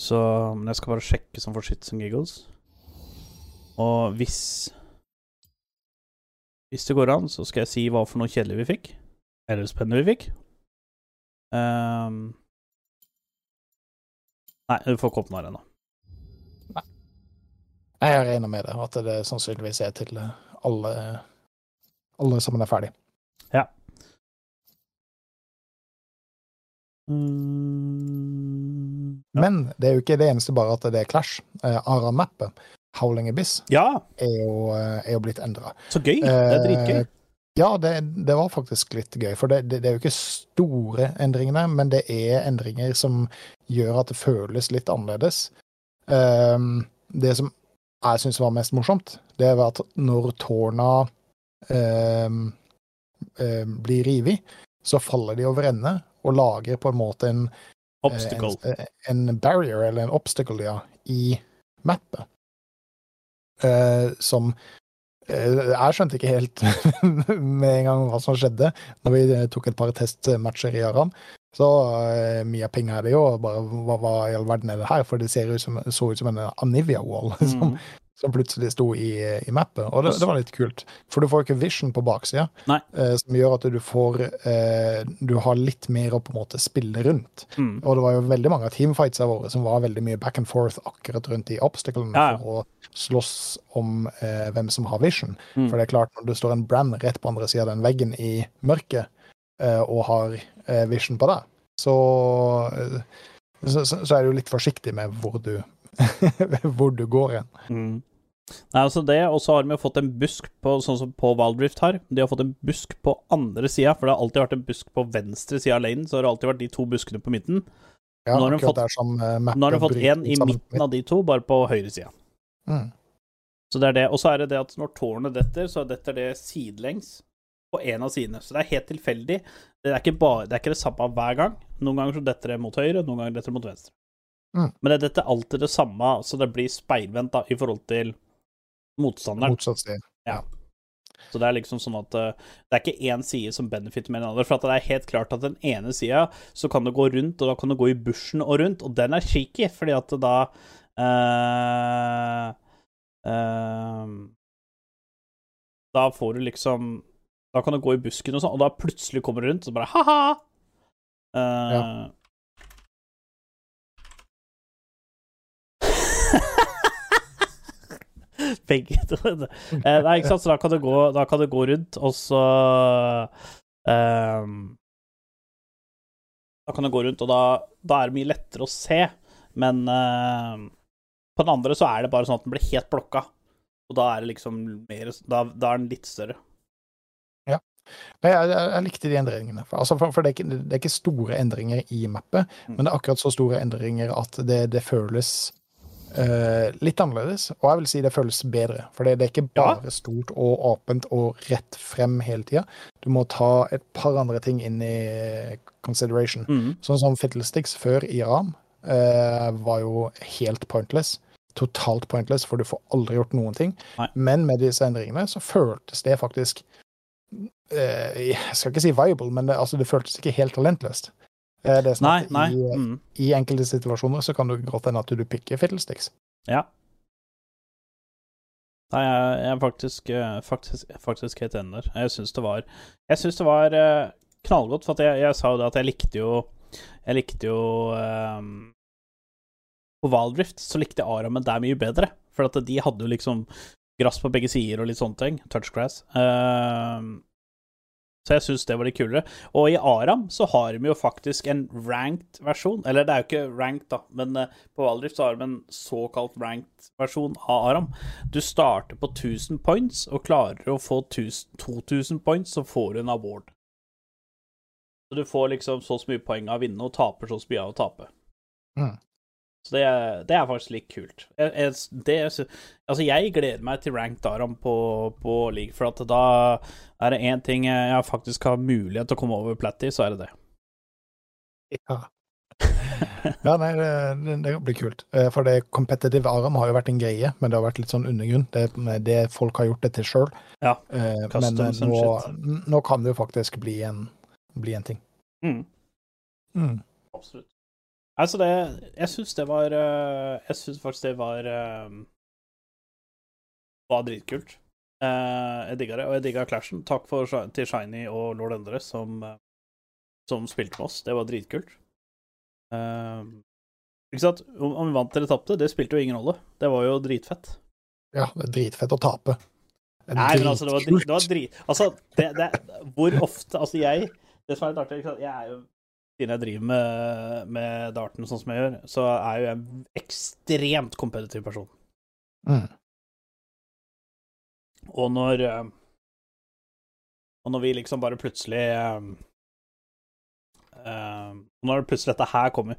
Så Men jeg skal bare sjekke som for shits and giggles. Og hvis Hvis det går an, så skal jeg si hva for noe kjedelig vi fikk. Eller spennende vi fikk. Ehm, Nei, du får ikke åpna den ennå. Jeg regner med det, at det sannsynligvis er til alle, alle sammen er ferdig. Mm. Ja. Men det er jo ikke det eneste bare at det er Clash. Eh, Aran-mappet, Howling Abyss, ja, er jo, eh, er jo blitt endra. så gøy. Det er dritgøy. Eh, Ja, det, det var faktisk litt gøy, for det, det, det er jo ikke store endringene, men det er endringer som gjør at det føles litt annerledes. Um, det som jeg syns var mest morsomt, det var at når tårna um, um, blir revet, så faller de over ende og lager på en måte en, Obstacle. en, en barrier, eller en obstacle, ja, i mappet. Uh, som eh, Jeg skjønte ikke helt *laughs* med en gang hva som skjedde når vi eh, tok et par testmatcher i Aram. Så uh, mye penger er det jo, bare hva, hva i all verden er det her? For det ser ut som, så ut som en Anivia-wall *laughs* Mm. Plutselig sto i, i mappet. Og det, det var litt kult. For du får ikke vision på baksida, eh, som gjør at du får eh, Du har litt mer å på en måte spille rundt. Mm. Og det var jo veldig mange av teamfightsa våre som var veldig mye back and forth akkurat rundt de obstaclene Ja, for å slåss om eh, hvem som har vision. Mm. For det er klart, når det står en brand rett på andre sida av den veggen i mørket, eh, og har eh, vision på deg, så, eh, så, så, så er du litt forsiktig med hvor du, *laughs* hvor du går hen. Mm. Nei, altså det, og så har de jo fått en busk på, sånn som på Wildrift har. De har fått en busk på andre sida, for det har alltid vært en busk på venstre side av lanen, så har det alltid vært de to buskene på midten. Ja, Nå har de fått- som uh, Nå har de fått en i midten av de to, bare på høyre side. Mm. Så det er det. Og så er det det at når tårnet detter, så detter det sidelengs på en av sidene. Så det er helt tilfeldig. Det er ikke, bare, det, er ikke det samme hver gang. Noen ganger så detter det mot høyre, noen ganger detter det mot venstre. Mm. Men det er alltid det samme, så det blir speilvendt da, i forhold til motstanderen. Motsatt side. Så det er liksom sånn at eh, det er ikke én side som benefitter enn den andre. For at det er helt klart at den ene sida så kan du gå rundt, og da kan du gå i bushen og rundt, og den er cheeky, fordi at da eh, eh, Da får du liksom Da kan du gå i busken og sånn, og da plutselig kommer du rundt, og så bare ha-ha! Eh, *laughs* Begge to. Eh, Nei, ikke sant, så da kan du gå, da kan det gå rundt, og så um, Da kan du gå rundt, og da, da er det mye lettere å se, men uh, på den andre så er det bare sånn at den blir helt blokka, og da er det liksom mer Da, da er den litt større. Men Jeg, jeg, jeg likte de endringene. For, altså, for, for det, er ikke, det er ikke store endringer i mappet, Mm. men det er akkurat så store endringer at det, det føles eh, litt annerledes. Og jeg vil si det føles bedre, for det, det er ikke Ja. bare stort og åpent og rett frem hele tida. Du må ta et par andre ting inn i consideration. Mm. Sånn som Fiddlesticks før i Ram eh, var jo helt pointless. Totalt pointless, for du får aldri gjort noen ting. Nei. Men med disse endringene så føltes det faktisk uh, Jeg skal ikke si viable, men det, altså, det føltes ikke helt talentløst. Eh, det er sånn Nei, nei. I, Mm. I enkelte situasjoner så kan det godt hende at du pikker Fiddlesticks. Ja. Nei, jeg, jeg er faktisk, eh, faktisk, faktisk helt enig der. Jeg syns det var Jeg syns det var eh, knallgodt, for jeg, jeg sa jo det at jeg likte jo Jeg likte jo um, På Wildrift så likte jeg Aramen der mye bedre, for at de hadde jo liksom gress på begge sider og litt sånne ting. Touchgrass. Ehm, så jeg syns det var litt kulere. Og i Aram så har de jo faktisk en ranked versjon. Eller det er jo ikke ranked, da, men eh, på Valdrift så har de en såkalt ranked versjon av Aram. Du starter på 1000 points, og klarer å få 1000, 2000 points, så får du en award. Så du får liksom så mye poeng av å vinne, og taper så mye av å tape. Mm. Så det, det er faktisk litt kult. Jeg, jeg, det, altså, jeg gleder meg til ranked Aram på, på league, for at da er det én ting jeg faktisk har mulighet til å komme over Platty, så er det det. Ja. ja, nei, det, det, blir kult. Eh, For det competitive Aram har jo vært en greie, men det har vært litt sånn undergrunn. Det, det folk har gjort det til sjøl. Ja, Men eh, nå, nå kan det jo faktisk bli en, bli en ting. Mm, Mm. absolutt. Altså, det Jeg syns det var eh, Jeg syns faktisk det var eh, Var dritkult. Eh, jeg digga det, og jeg digga Clashen. Takk for, til Shiny og Lord Endres som, som spilte med oss. Det var dritkult. Ikke sant? Om, om vi vant eller tapte, det spilte jo ingen rolle. Det var jo dritfett. Ja, det er dritfett å tape. Det Nei, men altså, det var, drit, det var drit... Altså, det, det, hvor ofte Altså, jeg Det som er litt artig, ikke sant? Jeg er jo Siden jeg driver med, med darten sånn som jeg gjør, så er jo jeg en ekstremt kompetitiv person. Mm. Og når eh, Og når vi liksom bare plutselig eh, Når plutselig dette her kom,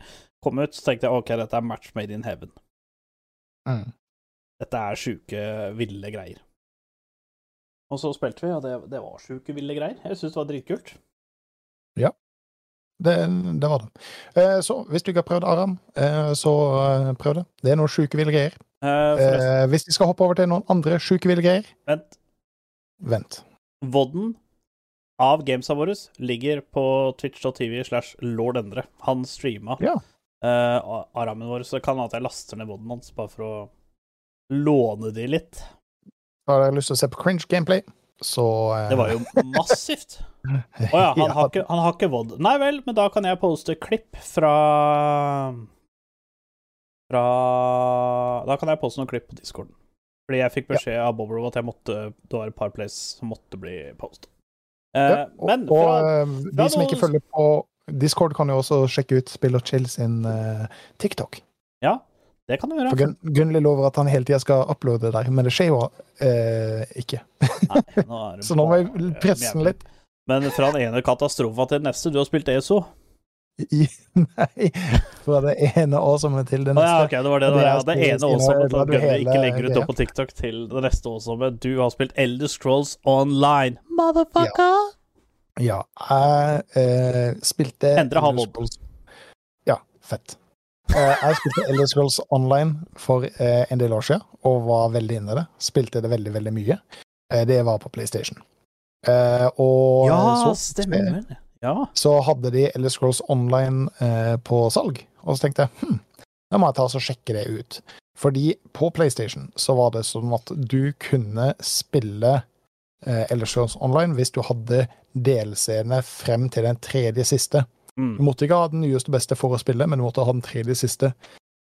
kom ut, så tenkte jeg OK, dette er match made in heaven. Mm. Dette er sjuke, ville greier. Og så spilte vi, og det, det var sjuke, ville greier. Jeg syns det var dritkult. Det, det var det. Eh, så hvis du ikke har prøvd Aram, eh, så eh, prøv det. Det er noen sjuke ville greier. Eh, hvis vi skal hoppe over til noen andre sjuke ville greier, vent. vent. Vodden av gamesa våre ligger på twitch.tv slash lordendre. Han streama Ja. eh, Aramen vår, så det kan hende at jeg laster ned vodden hans bare for å låne de litt. Har dere lyst til å se på cringe gameplay, så eh, Det var jo massivt. *laughs* Å ja, han har ikke, han har ikke VOD. Nei vel, men da kan jeg poste klipp fra Fra Da kan jeg poste noen klipp på discorden. Fordi jeg fikk beskjed av Bobro at jeg måtte Det var et par plays som måtte bli postet. Eh, Ja, og, men og fra, eh, fra de som ikke følger på Discord, kan jo også sjekke ut Spill og Chill sin uh, TikTok. Ja, det kan du gjøre. For Gun Gunnli lover at han hele tida skal uploade det der, men det skjer jo eh, ikke. Nei, nå *laughs* Så nå må jeg presse den litt. Men fra den ene katastrofa til den neste, du har spilt ESO? I, *laughs* nei, fra det ene årsomme til det neste. neste. ja, okay, det var det. Det, var, ja. det ene sin, til hele ikke legger ut opp på TikTok til det neste også, du har spilt Elder Scrolls Online. Motherfucker! Ja, jeg eh, spilte Endre mod. Ja, fett. Eh, jeg spilte Elder Scrolls Online for eh, en del år siden, og var veldig inne i det. Spilte det veldig, veldig mye. Eh, det var på PlayStation. Og Ja, så, stemmer. Ja. så hadde de Elder Scrolls Online på salg, og så tenkte jeg hm, da må jeg ta og sjekke det ut. Fordi på PlayStation så var det sånn at du kunne spille Elder Scrolls Online hvis du hadde DLC-ene frem til den tredje siste. Du Mm. måtte ikke ha den nyeste beste for å spille, men du måtte ha den tredje siste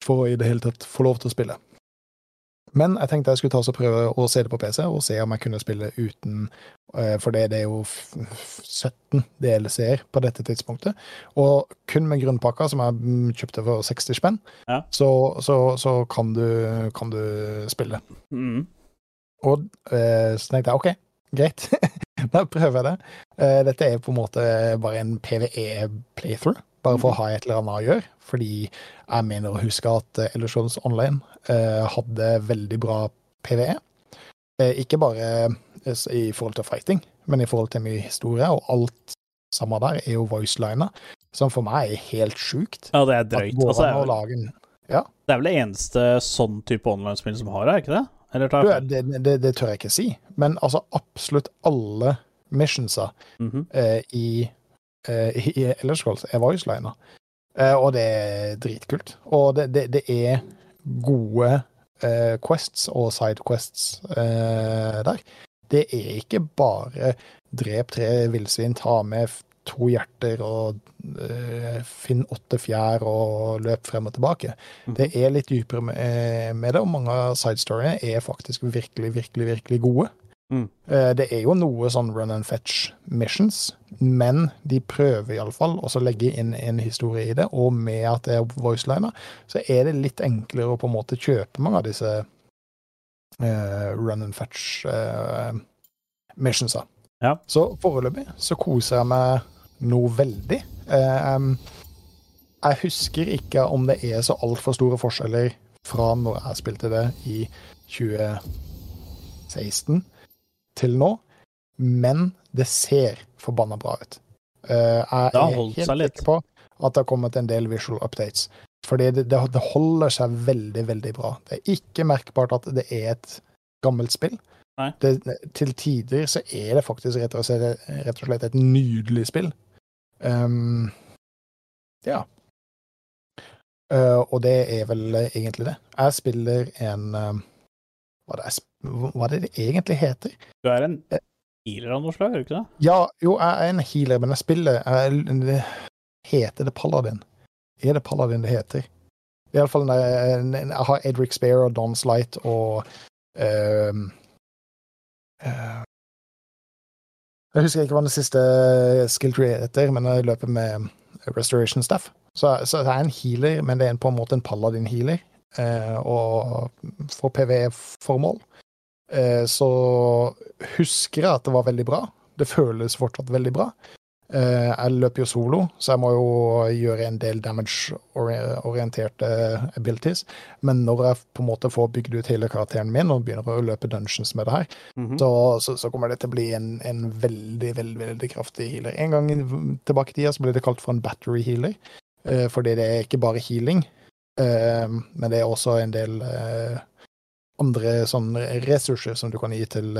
for å i det hele tatt få lov til å spille. Men jeg tenkte jeg skulle ta oss og prøve å se det på PC, og se om jeg kunne spille uten eh, For det, det er jo f- f- 17 DLC-er på dette tidspunktet. Og kun med grunnpakka, som jeg mm, kjøpte for 60 spenn, Ja. så, så, så kan, du, kan du spille. Mm. Og eh, så tenkte jeg OK, greit. *laughs* *laughs* da prøver jeg det. Eh, dette er på en måte bare en PVE-playthrough, bare for å ha et eller annet å gjøre. Fordi jeg mener å huske at Ellersons Online eh, hadde veldig bra PVE. Eh, ikke bare eh, i forhold til fighting, men i forhold til mye historie, og alt samme der er jo voicelina, som for meg er helt sjukt. Ja, det er At drøyt. Altså, det, er vel, en det er vel det eneste sånn type online-spill som har det, er ikke det? Eller tar jeg feil? det, det, det tør jeg ikke si, men altså absolutt alle missionsa Mhm. eh, i, eh, i Elder Scrolls er voiceliner. Eh, og det er dritkult. Og det, det, det er gode eh, quests og sidequests eh, der. Det er ikke bare drep tre villsvin, ta med to hjerter og eh, finn åtte fjær og løp frem og tilbake. Mm. Det er litt dypere med, med det, og mange av sidestoryene er faktisk virkelig, virkelig, virkelig gode. Mm. Eh, Det er jo noe sånn run and fetch missions, men de prøver iallfall å legge inn en historie i det, og med at det er voiceliner, så er det litt enklere å på en måte kjøpe mange av disse eh, run and fetch eh, missionsa. Ja. Så foreløpig så koser jeg meg noe veldig. Eh, jeg husker ikke om det er så altfor store forskjeller fra når jeg spilte det i 2016 til nå, men det ser forbanna bra ut. Eh, jeg er helt sikker på at det har kommet en del visual updates. Fordi det, det, holder seg veldig, veldig bra. Det er ikke merkbart at det er et gammelt spill. Det, til tider så er det faktisk rett og slett, rett og slett et nydelig spill. Um, ja. Uh, og det er vel egentlig det. Jeg spiller en um, hva, det er, hva det det egentlig heter? Du er en healer av noe slag, er du ikke det? Ja, jo, jeg er en healer, men jeg spiller jeg, det Heter det Paladin? Er det Paladin det heter? Iallfall Jeg har Edric Spear og Don Slight og ehm, eh, Jeg husker ikke hva den siste skill tree heter, men jeg løper med Restoration Staff. Så, så det er en healer, men det er en, på en måte en paladin-healer. Eh, og for PVE-formål. Eh, så husker jeg at det var veldig bra. Det føles fortsatt veldig bra. Eh, jeg løper jo solo, så jeg må jo gjøre en del damage-orienterte abilities. Men når jeg på en måte får bygd ut hele karakteren min og begynner å løpe dungeons med det her, Mhm. så, så, så kommer det til å bli en, en veldig, veldig veldig kraftig healer. En gang tilbake i tida så ble det kalt for en battery healer, eh, fordi det er ikke bare healing, eh, men det er også en del andre sånne ressurser som du kan gi til,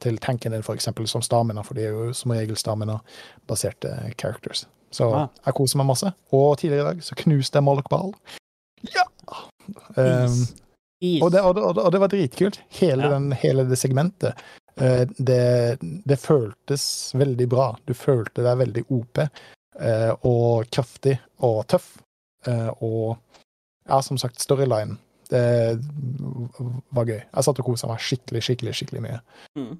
til tanken din, f.eks. som stamina, for de er jo som regel stamina-baserte characters. Så Ah. jeg koser meg masse. Og tidligere i dag så knuste jeg Moloch Ball. Ja! Um, Is. Og det, og, det, og, det, var dritkult. Hele, Ja. den, hele det segmentet. Uh, det, det føltes veldig bra. Du følte deg veldig OP uh, og kraftig og tøff. Uh, og ja, som sagt, storyline. Det var gøy. Jeg satt og kosa meg skikkelig, skikkelig, skikkelig mye. Mm.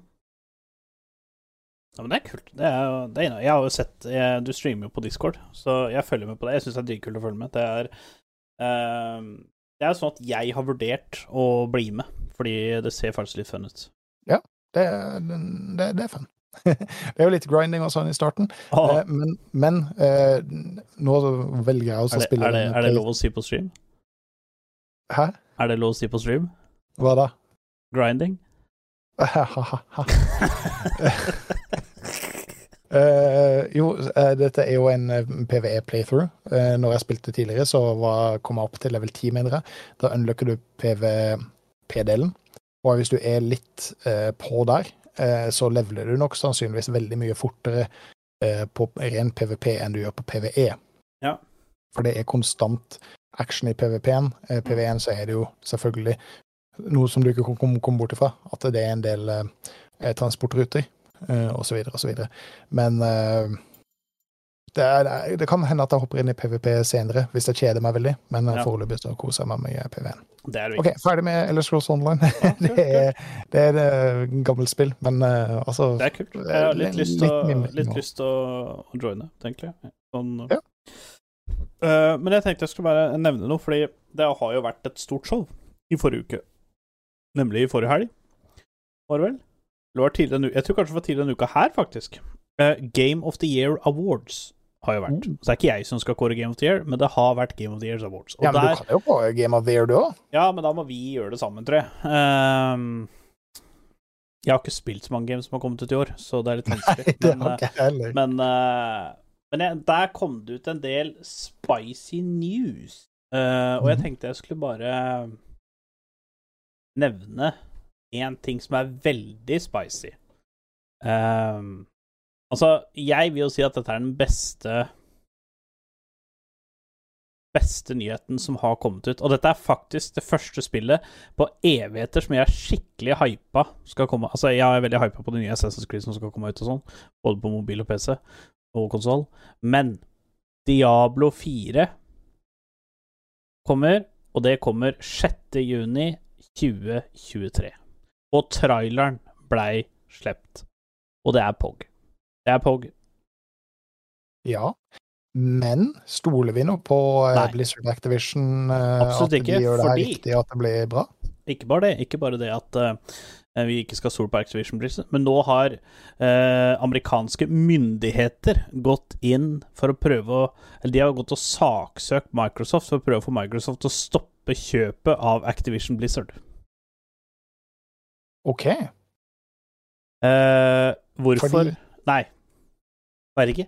Ja, men det er kult. Det er, det er, jeg har jo sett jeg, Du streamer jo på Discord, så jeg følger med på det. Jeg syns det er dritkult å følge med. Det er ehm, Det er sånn at jeg har vurdert å bli med, fordi det ser faktisk litt fun ut. Det, det, det er fun. *laughs* det er jo litt grinding og sånn i starten, Ah, eh, men, men eh, nå velger jeg også er, å spille er, det, er det lov å si på stream? Hæ? Er det lov å si på stream? Hva da? Grinding? uh, *laughs* jo, uh, dette er jo en PVE-playthrough. Uh, når jeg spilte tidligere, så var, kom jeg opp til level 10, mener jeg. Da unlocker du PVP-delen. Og hvis du er litt eh, på der, eh, så leveler du nok sannsynligvis veldig mye fortere eh, på ren PVP enn du gjør på PVE. Ja. For det er konstant action i PVP-en. Eh, PVE-en så er det jo selvfølgelig noe som du ikke kan komme komme bort ifra. At det er en del eh, transportruter eh, så videre. Men eh, det, er, det kan hende at jeg hopper inn i PVP senere, hvis det kjeder meg veldig. Men eh, Ja. foreløpig så koser jeg meg med PV-en. Det er det OK, ferdig med Ellers Cross Online. *laughs* det, er, det er et gammelt spill, men uh, altså Det er kult. Jeg har litt lyst til å, å joine, egentlig. Sånn, Ja. Eh, men jeg tenkte jeg skulle bare nevne noe, fordi det har jo vært et stort show i forrige uke. Nemlig i forrige helg, var det vel? Eller var tidligere u- Jeg tror kanskje det var tidligere denne uka her, faktisk. Uh, Game of the Year Awards har jo vært. Mm. Så det er ikke jeg som skal kåre Game of the Year, men det har vært Game of the Years Awards. Og Ja, men der, du kan jo kåre Game of the Year, du òg. ja, men da må vi gjøre det sammen, tror jeg. Ehm, jeg har ikke spilt så mange games som har kommet ut i år, så det er litt *laughs* Nei, det Men, har eh, ikke heller. men, eh, men jeg, der kom det ut en del spicy news. Uh, og jeg Mhm. tenkte jeg skulle bare nevne én ting som er veldig spicy. Ehm, altså, jeg vil jo si at dette er den beste Beste nyheten som har kommet ut. Og dette er faktisk det første spillet på evigheter som jeg er skikkelig hypa skal komme Altså, jeg er veldig hypa på det nye Assassin's Creed som skal komme ut og sånn, både på mobil og PC og konsoll, men Diablo 4 kommer, og det kommer 6. juni 2023. Og traileren blei sluppet, og det er POG. Det er POG. Ja. Men stoler vi nå på eh, Nei. Blizzard Activision? eh, Absolutt at ikke, gjør det her riktig, at det blir bra? Ikke bare det, ikke bare det at eh, vi ikke skal stole på Activision Blizzard, men nå har eh, amerikanske myndigheter gått inn for å prøve å Eller de har gått og saksøkt Microsoft for å prøve å få Microsoft til å stoppe kjøpet av Activision Blizzard. OK. Eh, hvorfor Fordi- Nei, veit ikke.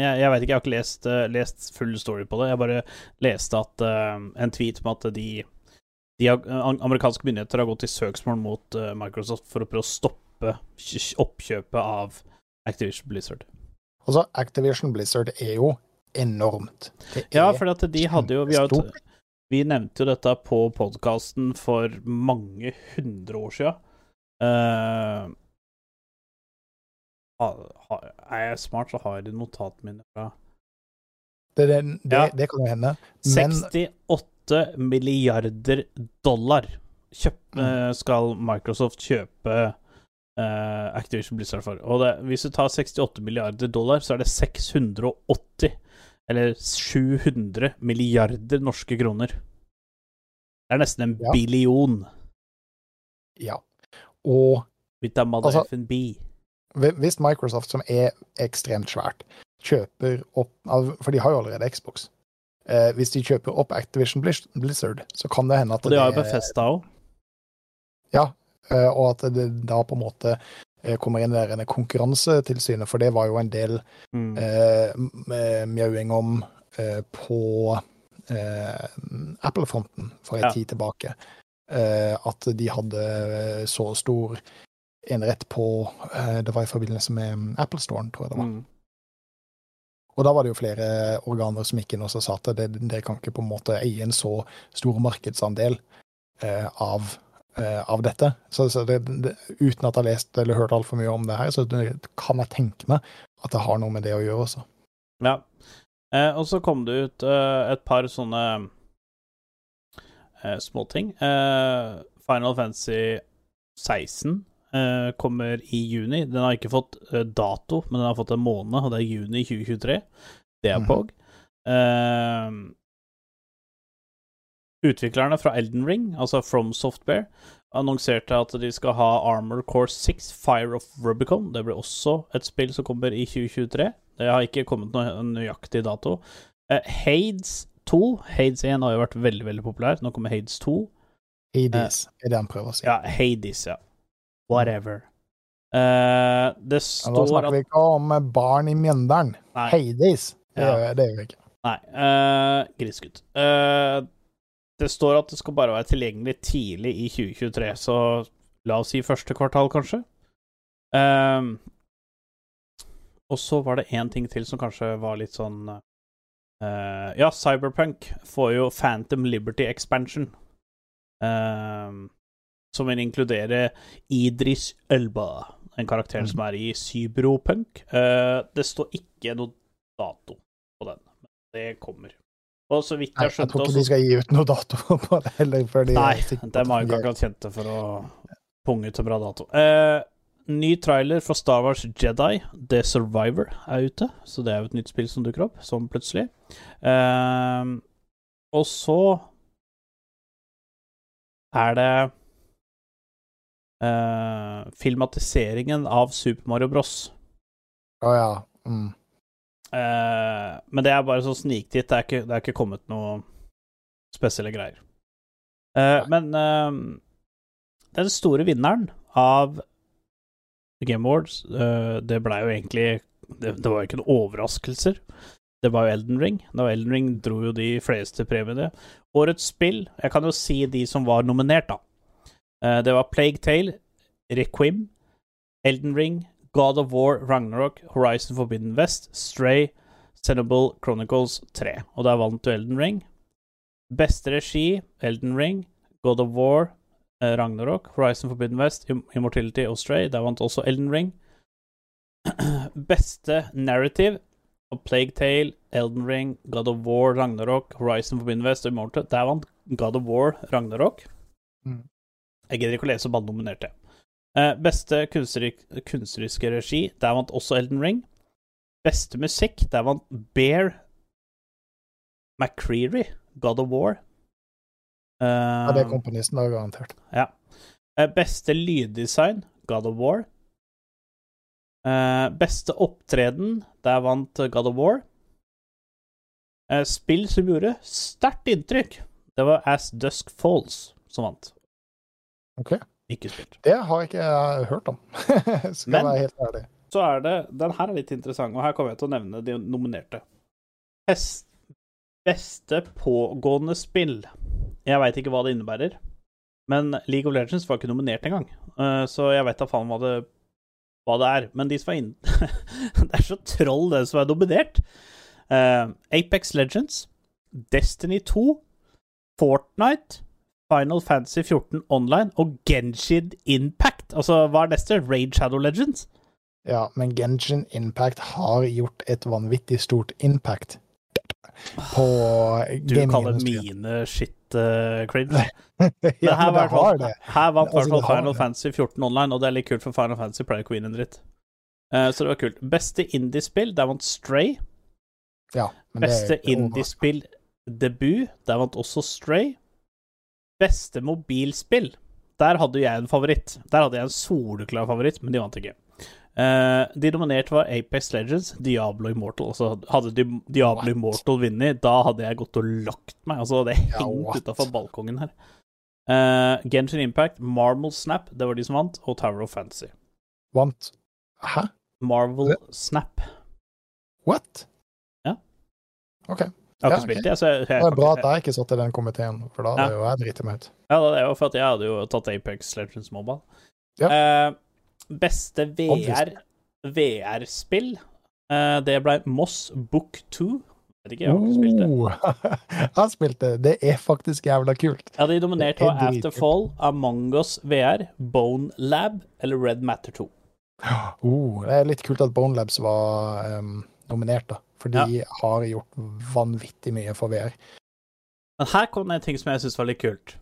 Jeg, jeg veit ikke, jeg har ikke lest, eh, lest full story på det. Jeg bare leste at uh, en tweet med at de har, eh, amerikanske myndigheter har gått i søksmål mot uh, Microsoft for å prøve å stoppe oppkjøpet av Activision Blizzard. Altså, Activision Blizzard er jo enormt. Det Ja, er for at de hadde jo Vi, har jo vi nevnte jo dette på podkasten for mange hundre år sia. Uh, er jeg smart, så har jeg de notatene mine fra Det, det, det, Ja. det kan jo hende. Men 68 68 milliarder dollar kjøp, mm. skal Microsoft kjøpe uh, Activision Blizzard for. Og det, hvis du tar 68 milliarder dollar, så er det 680 eller 700 milliarder norske kroner. Det er nesten en Ja. billion. Ja. Og Altså- hvis Microsoft, som er ekstremt svært, kjøper opp For de har jo allerede Xbox. Eh, hvis de kjøper opp Activision Blizzard, så kan det hende at Og de har jo Befesta òg. Ja, eh, og at det da på en måte eh, kommer inn der en konkurransetilsynet, for det var jo en del Mm. eh, eh, mjauing om eh, på eh, Apple-fronten for en Ja. tid tilbake. Eh, at de hadde så stor enerett på Det var i forbindelse med Apple Storen, tror jeg det var. Mm. Og da var det jo flere organer som gikk inn og sa at dere kan ikke på en måte eie en så stor markedsandel eh, av, eh, av dette. Så, så det, det, uten at jeg har lest eller hørt altfor mye om det her, så det, kan jeg tenke meg at det har noe med det å gjøre også. Ja. Eh, og så kom det ut eh, et par sånne eh, småting. Eh, Final Fantasy 16 eh, kommer i juni. Den har ikke fått eh, dato, men den har fått en måned, og det er juni 2023. Det er Mhm. POG. Eh, utviklerne fra Elden Ring, altså From Software, annonserte at de skal ha Armor Core 6 Fire of Rubicon. Det blir også et spill som kommer i 2023. Det har ikke kommet noen nøyaktig dato. Eh, Hades 2 Hades 1 har jo vært veldig veldig populær. Nå kommer Hades 2. Hades er det han prøver å si. Ja, Hades, ja. Whatever. Uh, det Men da snakker vi ikke om barn i Mjøndalen. Hades. Det Ja. gjør det gjør vi ikke. Nei, uh, grisgutt. Uh, det står at det skal bare være tilgjengelig tidlig i 2023, så la oss si første kvartal, kanskje. Uh, og så var det én ting til som kanskje var litt sånn uh, Ja, Cyberpunk får jo Phantom Liberty Expansion. eh, som vil inkludere Idris Elba, en karakter Mm. som er i Cybropunk. Uh, det står ikke noe dato på den, men det kommer. Og så vidt jeg jeg tror ikke de skal gi ut noe dato *laughs* på det heller. Før de Nei, de har jo ikke akkurat kjente for å punge ut en bra dato. Uh, ny trailer fra Star Wars Jedi, The Survivor, er ute. Så det er jo et nytt spill som dukker opp, sånn plutselig. Uh, og så er det eh, filmatiseringen av Super Mario Bros. Å ja. Mm. Uh, men det er bare sånn sniktitt. Det, er ikke- det er ikke kommet noe spesielle greier. Uh, men den store vinneren av Game Awards, det blei jo egentlig det, det var jo ikke noen overraskelser. Det var jo Elden Ring. Da Elden Ring dro jo de fleste premiene. Årets spill Jeg kan jo si de som var nominert, da. Eh, det var Plague Tale, Requiem, Elden Ring, God of War, Ragnarok, Horizon Forbidden West, Stray, Senable Chronicles 3. Og der vant du Elden Ring. Beste regi, Elden Ring, God of War, eh, Ragnarok, Horizon Forbidden West, Im- Immortality og Stray. Der vant også Elden Ring. *clears throat* Beste narrative, og Plague Tale, Elden Ring, God of War, Ragnarok, Horizon Forbidden West og Immortal. Der vant God of War, Ragnarok. Mm. Jeg gidder ikke å lese opp alle nominerte. Uh, beste kunstnerik kunstneriske regi, der vant også Elden Ring. Beste musikk, der vant Bear McCreary, God of War. Uh, Ja, det er komponisten, da, garantert. ja. Uh, Beste lyddesign, God of War. Eh, beste opptreden, der vant eh, God of War. Eh, spill som gjorde sterkt inntrykk, det var As Dusk Falls som vant. Ok. Ikke spilt. Det har jeg ikke jeg hørt om, *laughs* skal Men- være helt ærlig. Så er det Den her er litt interessant, og her kommer jeg til å nevne de nominerte. Best, beste pågående spill. Jeg veit ikke hva det innebærer, men League of Legends var ikke nominert engang. Eh, så jeg veit da faen hva det, hva det er. Men de som er inne *laughs* Det er så troll, det som er nominert. Uh, Apex Legends, Destiny 2, Fortnite, Final Fantasy 14 Online og Genshin Impact. Altså, hva er neste? Raid Shadow Legends? Ja, men Genshin Impact har gjort et vanvittig stort impact. på Du kaller mine shit uh, cringe. *laughs* ja, Men her, men var det. her vant i Altså, hvert fall Final. Fantasy 14 online, og det er litt kult, for Final Fantasy pleier Queen en dritt. Uh, så det var kult. Beste indiespill, der vant Stray. Ja, men Beste indiespill-debut, der vant også Stray. Beste mobilspill, der hadde jeg en favoritt. Der hadde jeg en soleklar favoritt, men de vant ikke. Uh, de nominerte var Apex Legends, Diablo Immortal. Altså, hadde Di Diablo What? Immortal vunnet, da hadde jeg gått og lagt meg. Altså, det hengt yeah, utafor balkongen her. Uh, Genshin Impact, Marvel Snap, det var de som vant, og Tower of Fantasy. Vant Hæ? Marvel Snap. What? Ja. OK. Jeg har Ja, ikke spilt det, så jeg, jeg, Det er bra at jeg ikke satt i den komiteen, for da hadde jo jeg driti meg ut. Ja, det er jo for at jeg hadde jo tatt Apex Legends Mobile. Ja. Eh, beste VR-spill, VR-spill, eh, det ble Moss Book 2. Vet ikke, jeg har ikke spilt det. *laughs* Jeg har spilt det. Det er faktisk jævla kult. Ja, de nominerte av er. Afterfall, Among us VR, Bone Lab eller Red Matter 2. *gasps* Oh, det er litt kult at Bone Labs var um, nominert, da. For de har gjort vanvittig mye for VR. Men her kom det en ting som jeg syns var litt kult.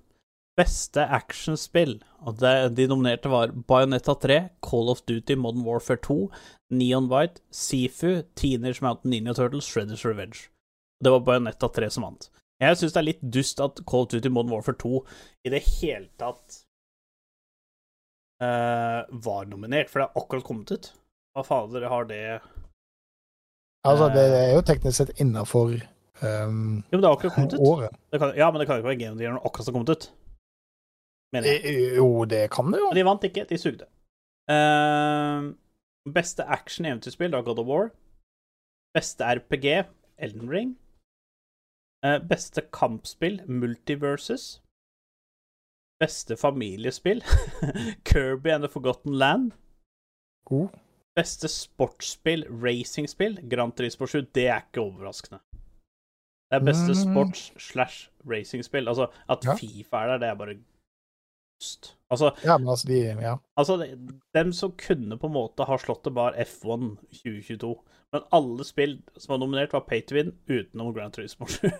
Beste actionspill. Og det, de nominerte var Bayonetta 3, Call of Duty Modern Warfare 2, Neon White, Sifu, Teenage Mountain Ninja Turtles, Shredders Revenge. Det var Bayonetta 3 som vant. Jeg syns det er litt dust at Call of Duty Modern Warfare 2 i det hele tatt uh, var nominert, for det har akkurat kommet ut. Hva fader har det Altså, det Eh. er jo teknisk sett innafor um, Jo, men det har akkurat kommet ut. året. Det kan, ja, men det kan jo ikke være Game of the Year når det akkurat har kommet ut. Mener jeg. Jo, det kan det jo. Men de vant ikke, de sugde. Uh, beste action-eventyrspill, da God of War. Beste RPG, Elden Ring. Uh, beste kampspill, Multiverses. Beste familiespill, *laughs* Kirby and the Forgotten Land. God. Beste sportsspill, racingspill, Grand Turismo 7. Det er ikke overraskende. Det er beste Mm. sports slash racingspill. Altså, at. Fifa er der, det er bare dust. Altså, Ja, men altså, de Ja. Altså, dem som kunne på en måte ha slått det, var F1 2022. Men alle spill som var nominert, var pay to win, utenom Grand Turismo 7. *laughs* eh,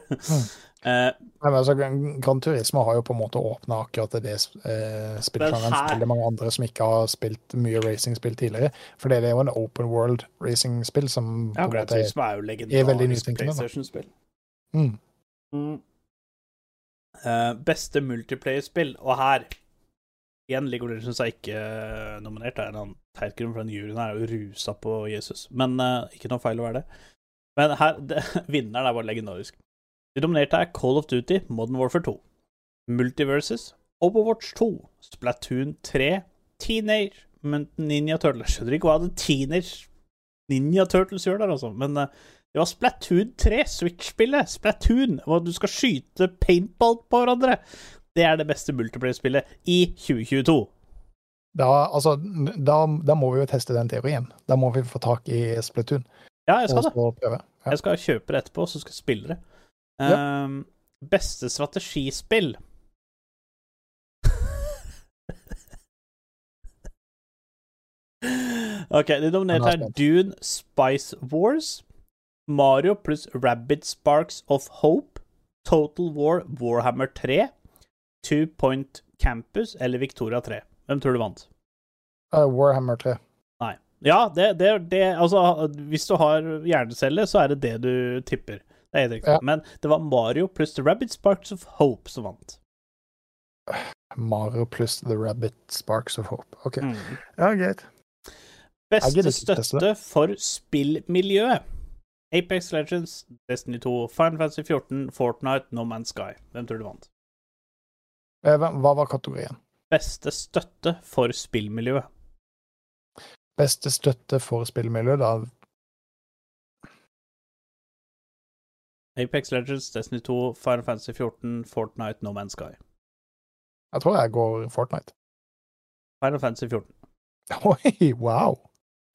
Nei, men altså, Gran Gran Turismo har jo på en måte åpna akkurat det eh, spillsjangeren her- mange andre som ikke har spilt mye racingspill tidligere. For det er jo en open world racingspill som ja, på en Grand måte er er jo er veldig nytenkende. PlayStation-spill. mm. Mm. Eh, beste multiplayer-spill, og her Igjen, League of Legends er ikke eh, nominert. Det er en annen teit grunn, for den juryen er jo rusa på Jesus. Men uh, ikke noe feil å være det. Men her, *laughs* det, vinneren er bare legendarisk. De nominerte er Call of Duty, Modern Warfare 2, Multiverses, Overwatch 2, Splatoon 3, Teenage Ninja Turtles. Jeg skjønner ikke hva det Teenage Ninja Turtles gjør der, altså. Men uh, det var Splatoon 3, Switch-spillet. Splatoon, hvor du skal skyte paintball på hverandre. Det er det beste multiplayer-spillet i 2022. da, altså, da, da må vi jo teste den teorien. Da må vi få tak i Splatoon Ja, jeg skal det. Ja. Jeg skal kjøpe det etterpå, så skal jeg spille det. Ja. Um, beste strategispill *laughs* OK, de nominerte er Dune Spice Wars, Mario pluss Rabbit Sparks of Hope, Total War Warhammer 3, Two Point Campus eller Victoria 3. Hvem tror du vant? Uh, Warhammer 3. Nei. Ja, det, det, det Altså, hvis du har hjernecelle, så er det det du tipper. Det er riktig. Ja. Men det var Mario pluss The Rabbit Sparks of Hope som vant. Mario pluss The Rabbit Sparks of Hope. OK. Mm. Ja, greit. Beste støtte for spillmiljøet. Apex Legends, Destiny 2, Final Fantasy 14, Fortnite, No Man's Sky. Hvem tror du vant? Eh, Hva var kategorien? Beste støtte for spillmiljøet. Beste støtte for spillmiljøet, da Apex Legends, Destiny 2, Final Fantasy 14, Fortnite, No Man's Sky. Jeg tror jeg går Fortnite. Final Fantasy 14. *laughs* Oi, wow!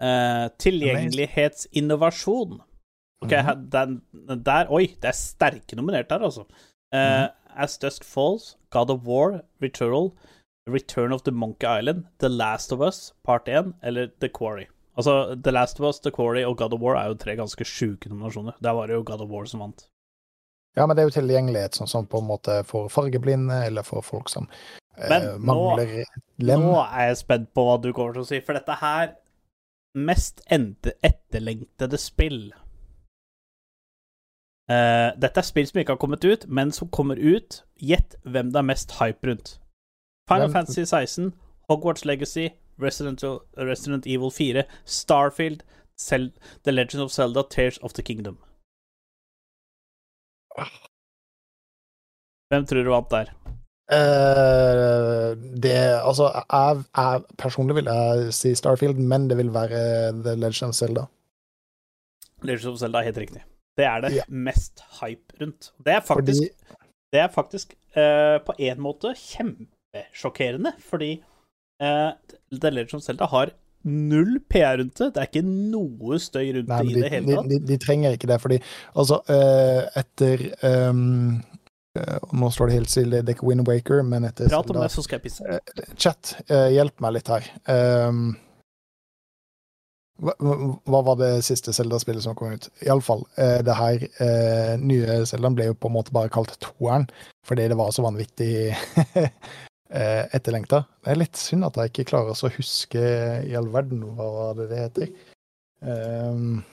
Eh, tilgjengelighetsinnovasjon. Ok, Mhm. den, der Oi, det er sterke nominert her, altså. Eh, As Dusk Falls, God of War, Returnal, Return of the Monkey Island, The Last of Us, Part 1 eller The Quarry. Altså, The Last of Us, The Quarry og God of War er jo tre ganske sjuke nominasjoner. Der var det jo God of War som vant. Ja, men det er jo tilgjengelighet, sånn som på en måte for fargeblinde, eller for folk som eh, Men eh, mangler lem. Nå er jeg spent på hva du kommer til å si, for dette her Mest etterlengtede spill. Eh, dette er spill som ikke har kommet ut, men som kommer ut. Gjett hvem det er mest hype rundt. Final Hvem- Fantasy 16, Hogwarts Legacy, Resident, Resident Evil 4, Starfield, Zel The Legend of Zelda, Tears of the Kingdom. Hvem tror du vant der? Uh, det Altså, jeg, jeg personlig vil jeg si Starfield, men det vil være The Legend of Zelda. Legend of Zelda er helt riktig. Det er det Ja. mest hype rundt. Det er faktisk, Fordi det er faktisk uh, på en måte kjempesjokkerende, fordi uh, The Legend of Zelda har null PR rundt det. Det er ikke noe støy rundt Nei, det i de, det hele tatt. de, de trenger ikke det, fordi altså uh, Etter um, Nå står det helt stille, det er ikke Wind Waker, men etter Prat om det, så skal jeg pisse. Chat, hjelp meg litt her. Ehm, hva, hva var det siste Zelda-spillet som kom ut? Iallfall, Eh, det her eh, nye Zeldaen ble jo på en måte bare kalt toeren, fordi det var så vanvittig *laughs* eh, etterlengta. Det er litt synd at jeg ikke klarer å huske i all verden hva det det heter. Um,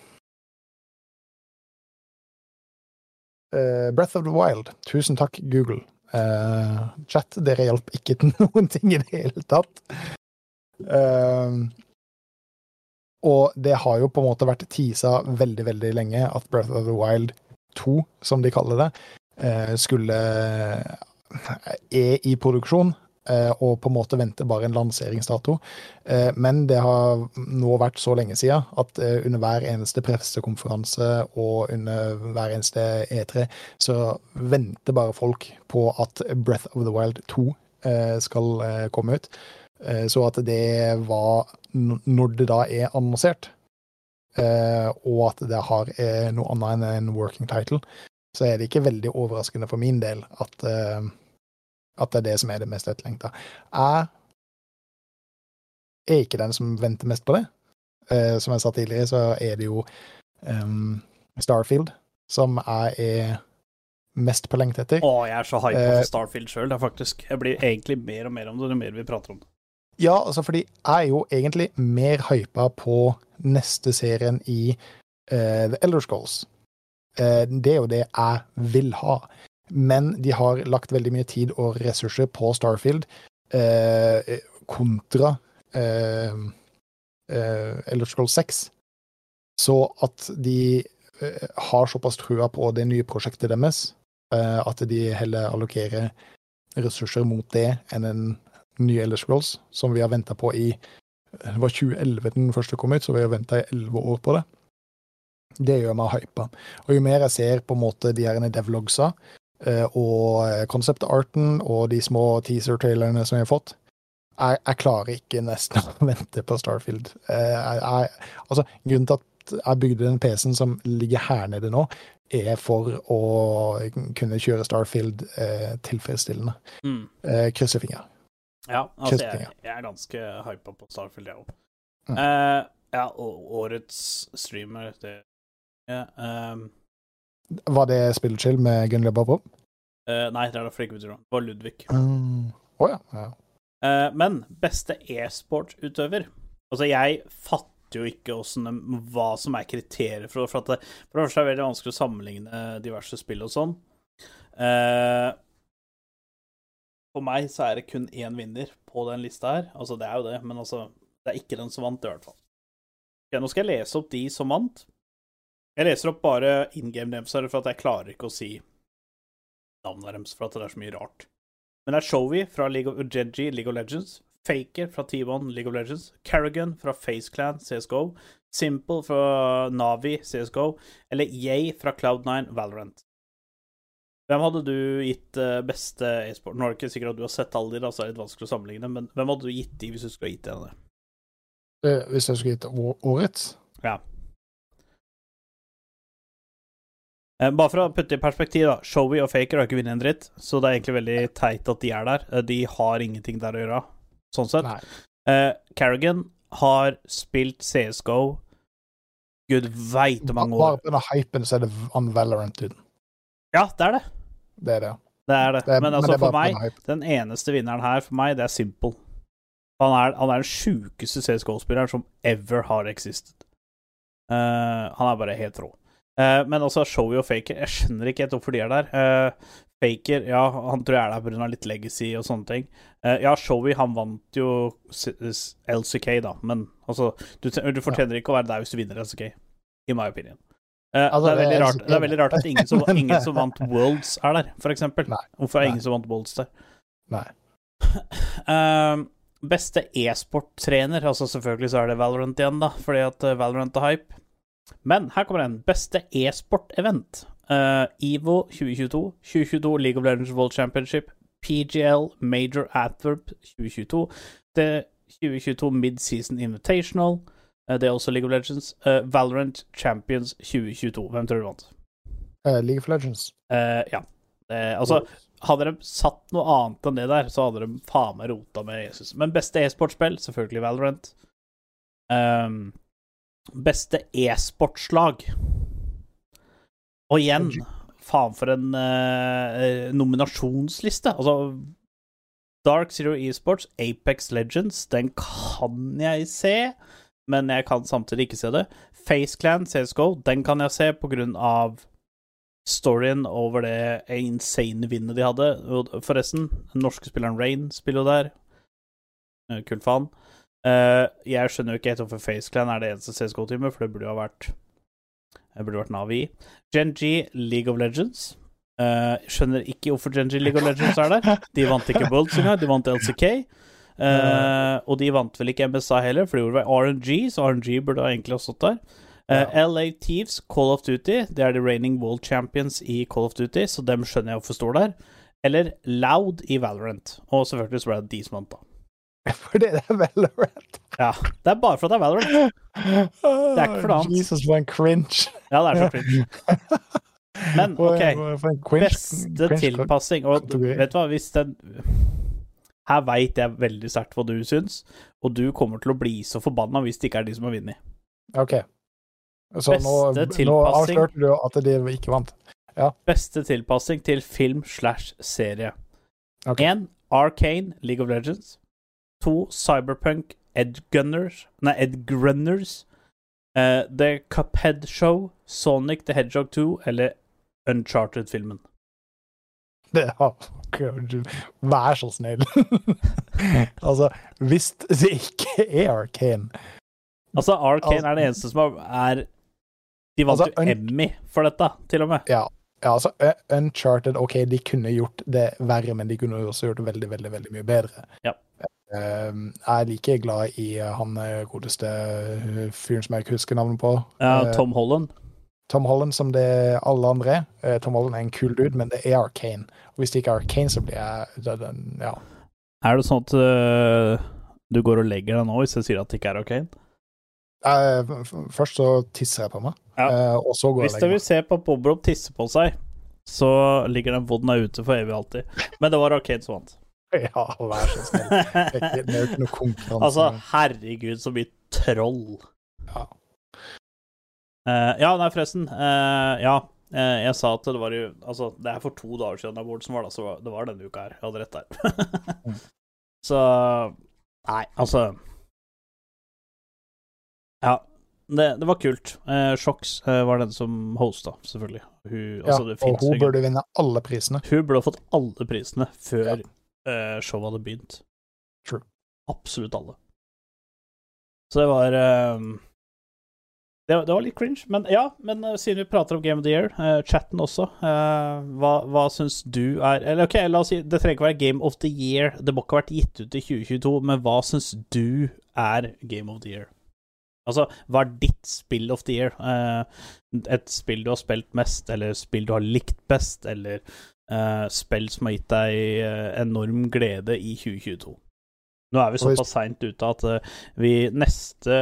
Uh, Breath of the Wild. Tusen takk, Google. Uh, chat, dere hjalp ikke til *laughs* noen ting i det hele tatt. Ehm, og det har jo på en måte vært teasa veldig, veldig lenge at Breath of the Wild 2, som de kaller det, eh, skulle er i produksjon. eh, Og på en måte venter bare en lanseringsdato. Eh, Men det har nå vært så lenge siden at eh, under hver eneste pressekonferanse og under hver eneste E3 så venter bare folk på at Breath of the Wild 2 eh, skal eh, komme ut. Eh, Så at det var Når det da er annonsert, eh, og at det har eh, noe annet enn en working title, så er det ikke veldig overraskende for min del at, eh, at det er det som er det mest etterlengta. Jeg er ikke den som venter mest på det. Eh, Som jeg sa tidligere, så er det jo um, Starfield som jeg er mest på lengt etter. Å, jeg er så hypa for Starfield sjøl, faktisk. Jeg blir egentlig mer og mer om det jo mer vi prater om det. Ja, altså fordi jeg er jo egentlig mer hypa på neste serien i uh, The Elder Scrolls. Uh, det er jo det jeg vil ha. Men de har lagt veldig mye tid og ressurser på Starfield uh, kontra Elder Scrolls 6. Så at de har såpass trua på det nye prosjektet deres, at de heller allokerer ressurser mot det enn en nye Elder Scrolls, som vi har venta på i Det var 2011 den første kom ut, så vi har venta i elleve år på det. Det gjør meg hypa. Og jo mer jeg ser på en måte de her devlogsa, eh, og concept-arten og de små teaser-trailerne som vi har fått, jeg, jeg klarer ikke nesten *laughs* å vente på Starfield. Eh, Jeg, jeg, altså, grunnen til at jeg bygde den PC-en som ligger her nede nå, er for å kunne kjøre Starfield eh, tilfredsstillende. Mm. Eh, krysser fingre. Ja, altså, jeg, jeg er ganske hypa på Starfield, jeg òg. Mm. Uh, ja, og årets streamer, det yeah, um, Var det spillchill med Gunnar Bobo? Uh, Nei, det er da Flikke Det var Ludvig. Mm. Oh, ja. ja. Uh, men beste e-sport-utøver Altså, jeg fatter jo ikke de, hva som er kriteriet for, for at det For det første er det veldig vanskelig å sammenligne diverse spill og sånn. Eh, for meg så er det kun én vinner på den lista her. Altså, det er jo det, men altså Det er ikke den som vant, i hvert fall. Ok, nå skal jeg lese opp de som vant. Jeg leser opp bare in game her, for at jeg klarer ikke å si navnet deres, for at det er så mye rart. Men det er Showy fra League of Genji, League of Legends. Faker fra T1, League of Legends. Carrigan fra FaceClan, CSGO. Simple fra Navi, CSGO. Eller Yay fra Cloud9, Valorant. Hvem hadde du gitt eh, beste e-sport? Nå er det ikke sikkert at du har sett alle de, da, så er det litt vanskelig å sammenligne, men hvem hadde du gitt de hvis du skulle ha gitt en av det? Eh, Hvis jeg skulle gitt årets Ja. Eh, Bare for å putte i perspektiv, da. Showy og Faker har ikke vunnet en dritt, så det er egentlig veldig teit at de er der. Eh, De har ingenting der å gjøre, sånn sett. Eh, Carrigan har spilt CSGO gud veit hvor mange år. Bare på den hypen så er det unvalorant Valorant-duden. Ja, det er det. Det er det. Det er det. det er, men altså, det er for meg, den eneste vinneren her for meg, det er Simple. Han er, han er den sjukeste CSGO-spilleren som ever har existed. Uh, han er bare helt rå. Uh, men altså, Showy og Faker Jeg skjønner ikke helt hvorfor de er der. Uh, Faker, ja, han tror jeg er der pga. litt legacy og sånne ting. Eh, ja, Showy, han vant jo LCK, da, men altså Du, du fortjener ikke å være der hvis du vinner LCK, i my opinion. Eh, Altså, det, er veldig rart, det er veldig rart at ingen som, *laughs* ingen som vant Worlds, er der, eksempel. Hvorfor er ingen som vant Worlds der? Nei. Uh, *laughs* beste e-sport-trener, altså selvfølgelig så er det Valorant igjen, da, fordi at eh, Valorant er hype. Men her kommer en. Beste e-sport-event. Eh, EVO 2022, 2022 League of Legends World Championship, PGL Major Antwerp 2022, det 2022 Mid-Season Invitational, det er også League of Legends, Uh, Valorant Champions 2022. Hvem tror du vant? Uh, League of Legends. Uh, ja. Eh, altså, hadde de satt noe annet enn det der, så hadde de faen meg rota med Jesus. Men beste e-sportspill, selvfølgelig Valorant. Um, beste e-sportslag. Og igjen, faen for en eh, nominasjonsliste. Altså Dark Zero Esports, Apex Legends, den kan jeg se, men jeg kan samtidig ikke se det. FaceClan, CSGO, den kan jeg se på grunn av storyen over det insane vinnet de hadde. Forresten, den norske spilleren Rain spiller jo der. Eh, Kult faen. Eh, jeg skjønner jo ikke helt hvorfor FaceClan er det eneste CSGO-teamet, for det burde jo ha vært Det burde vært Navi. Gen.G League of Legends. Eh, skjønner ikke hvorfor Gen.G League of Legends er der. De vant ikke Worlds engang, de vant LCK. Eh, og de vant vel ikke MSA heller, for de gjorde vel RNG, så RNG burde egentlig ha stått der. Eh, LA Thieves, Call of Duty, det er de reigning world champions i Call of Duty, så dem skjønner jeg hvorfor står der. Eller Loud i Valorant. Og selvfølgelig så ble det de som vant, da. *laughs* Fordi det er Valorant. Ja, det er bare for at det er Valorant. Det er ikke for noe annet. Jesus, for en cringe. Ja, det er så cringe. *laughs* Men OK, beste tilpassing. Og vet du hva, hvis den Her veit jeg veldig sterkt hva du syns, og du kommer til å bli så forbanna hvis det ikke er de som har vunnet. OK. Så nå, nå avslørte du at de ikke vant. Beste tilpassing til film slash serie. Én Arcane, League of Legends. To Cyberpunk, Edgunners Nei, Edgrunners. Uh, The Cuphead Show, Sonic the Hedgehog 2 eller Uncharted-filmen. Det har Vær så snill. *laughs* altså, hvis det ikke er Arkane Altså, Arkane Altså- er det eneste som er De vant Altså, jo Emmy for dette, til og med. Ja, ja altså, Uncharted, OK, de kunne gjort det verre, men de kunne også gjort det veldig, veldig veldig mye bedre. Ja. Uh, jeg er like glad i uh, han uh, godeste uh, fyren som jeg ikke husker navnet på. Ja, Tom Holland. Tom Holland som det alle andre er. Tom Holland er en kul dude, men det er Arcane. Og hvis det ikke er Arcane, så blir jeg det, den, Ja. Er det sånn at uh, du går og legger deg nå hvis jeg sier at det ikke er Arcane? Uh, først så tisser jeg på meg, Ja. uh, og så går Hvis jeg og legger vil se på Bobrob tisse på seg, så ligger den vodna ute for evig og alltid. Men det var Arcane som vant. *laughs* Ja, vær så snill. Det er ikke- jo ikke noe konkurranse. altså, herregud, så mye troll. Ja. Uh, ja, nei, forresten. Uh, ja, jeg sa at det var jo Altså, det er for to dager siden awards var, da, så det var denne uka her. Jeg hadde rett der. Mm. *laughs* så Nei, altså Ja. Det, det var kult. Eh, Shox eh, var den som hosta, selvfølgelig. Hun, ja, altså, det og hun burde vinne alle prisene. hun burde fått alle prisene før eh, showet hadde begynt. True. Absolutt alle. Så det var eh, det, det var litt cringe, men ja. Men eh, siden vi prater om Game of the Year, uh, chatten også, uh, hva, hva syns du er Eller OK, la oss si det trenger ikke være Game of the Year, det må ikke ha vært gitt ut i 2022, men hva syns du er Game of the Year? Altså, hva er ditt spill of the year? Uh, et spill du har spilt mest, eller spill du har likt best, eller spill som har gitt deg enorm glede i 2022. Nå er vi såpass seint ute at vi neste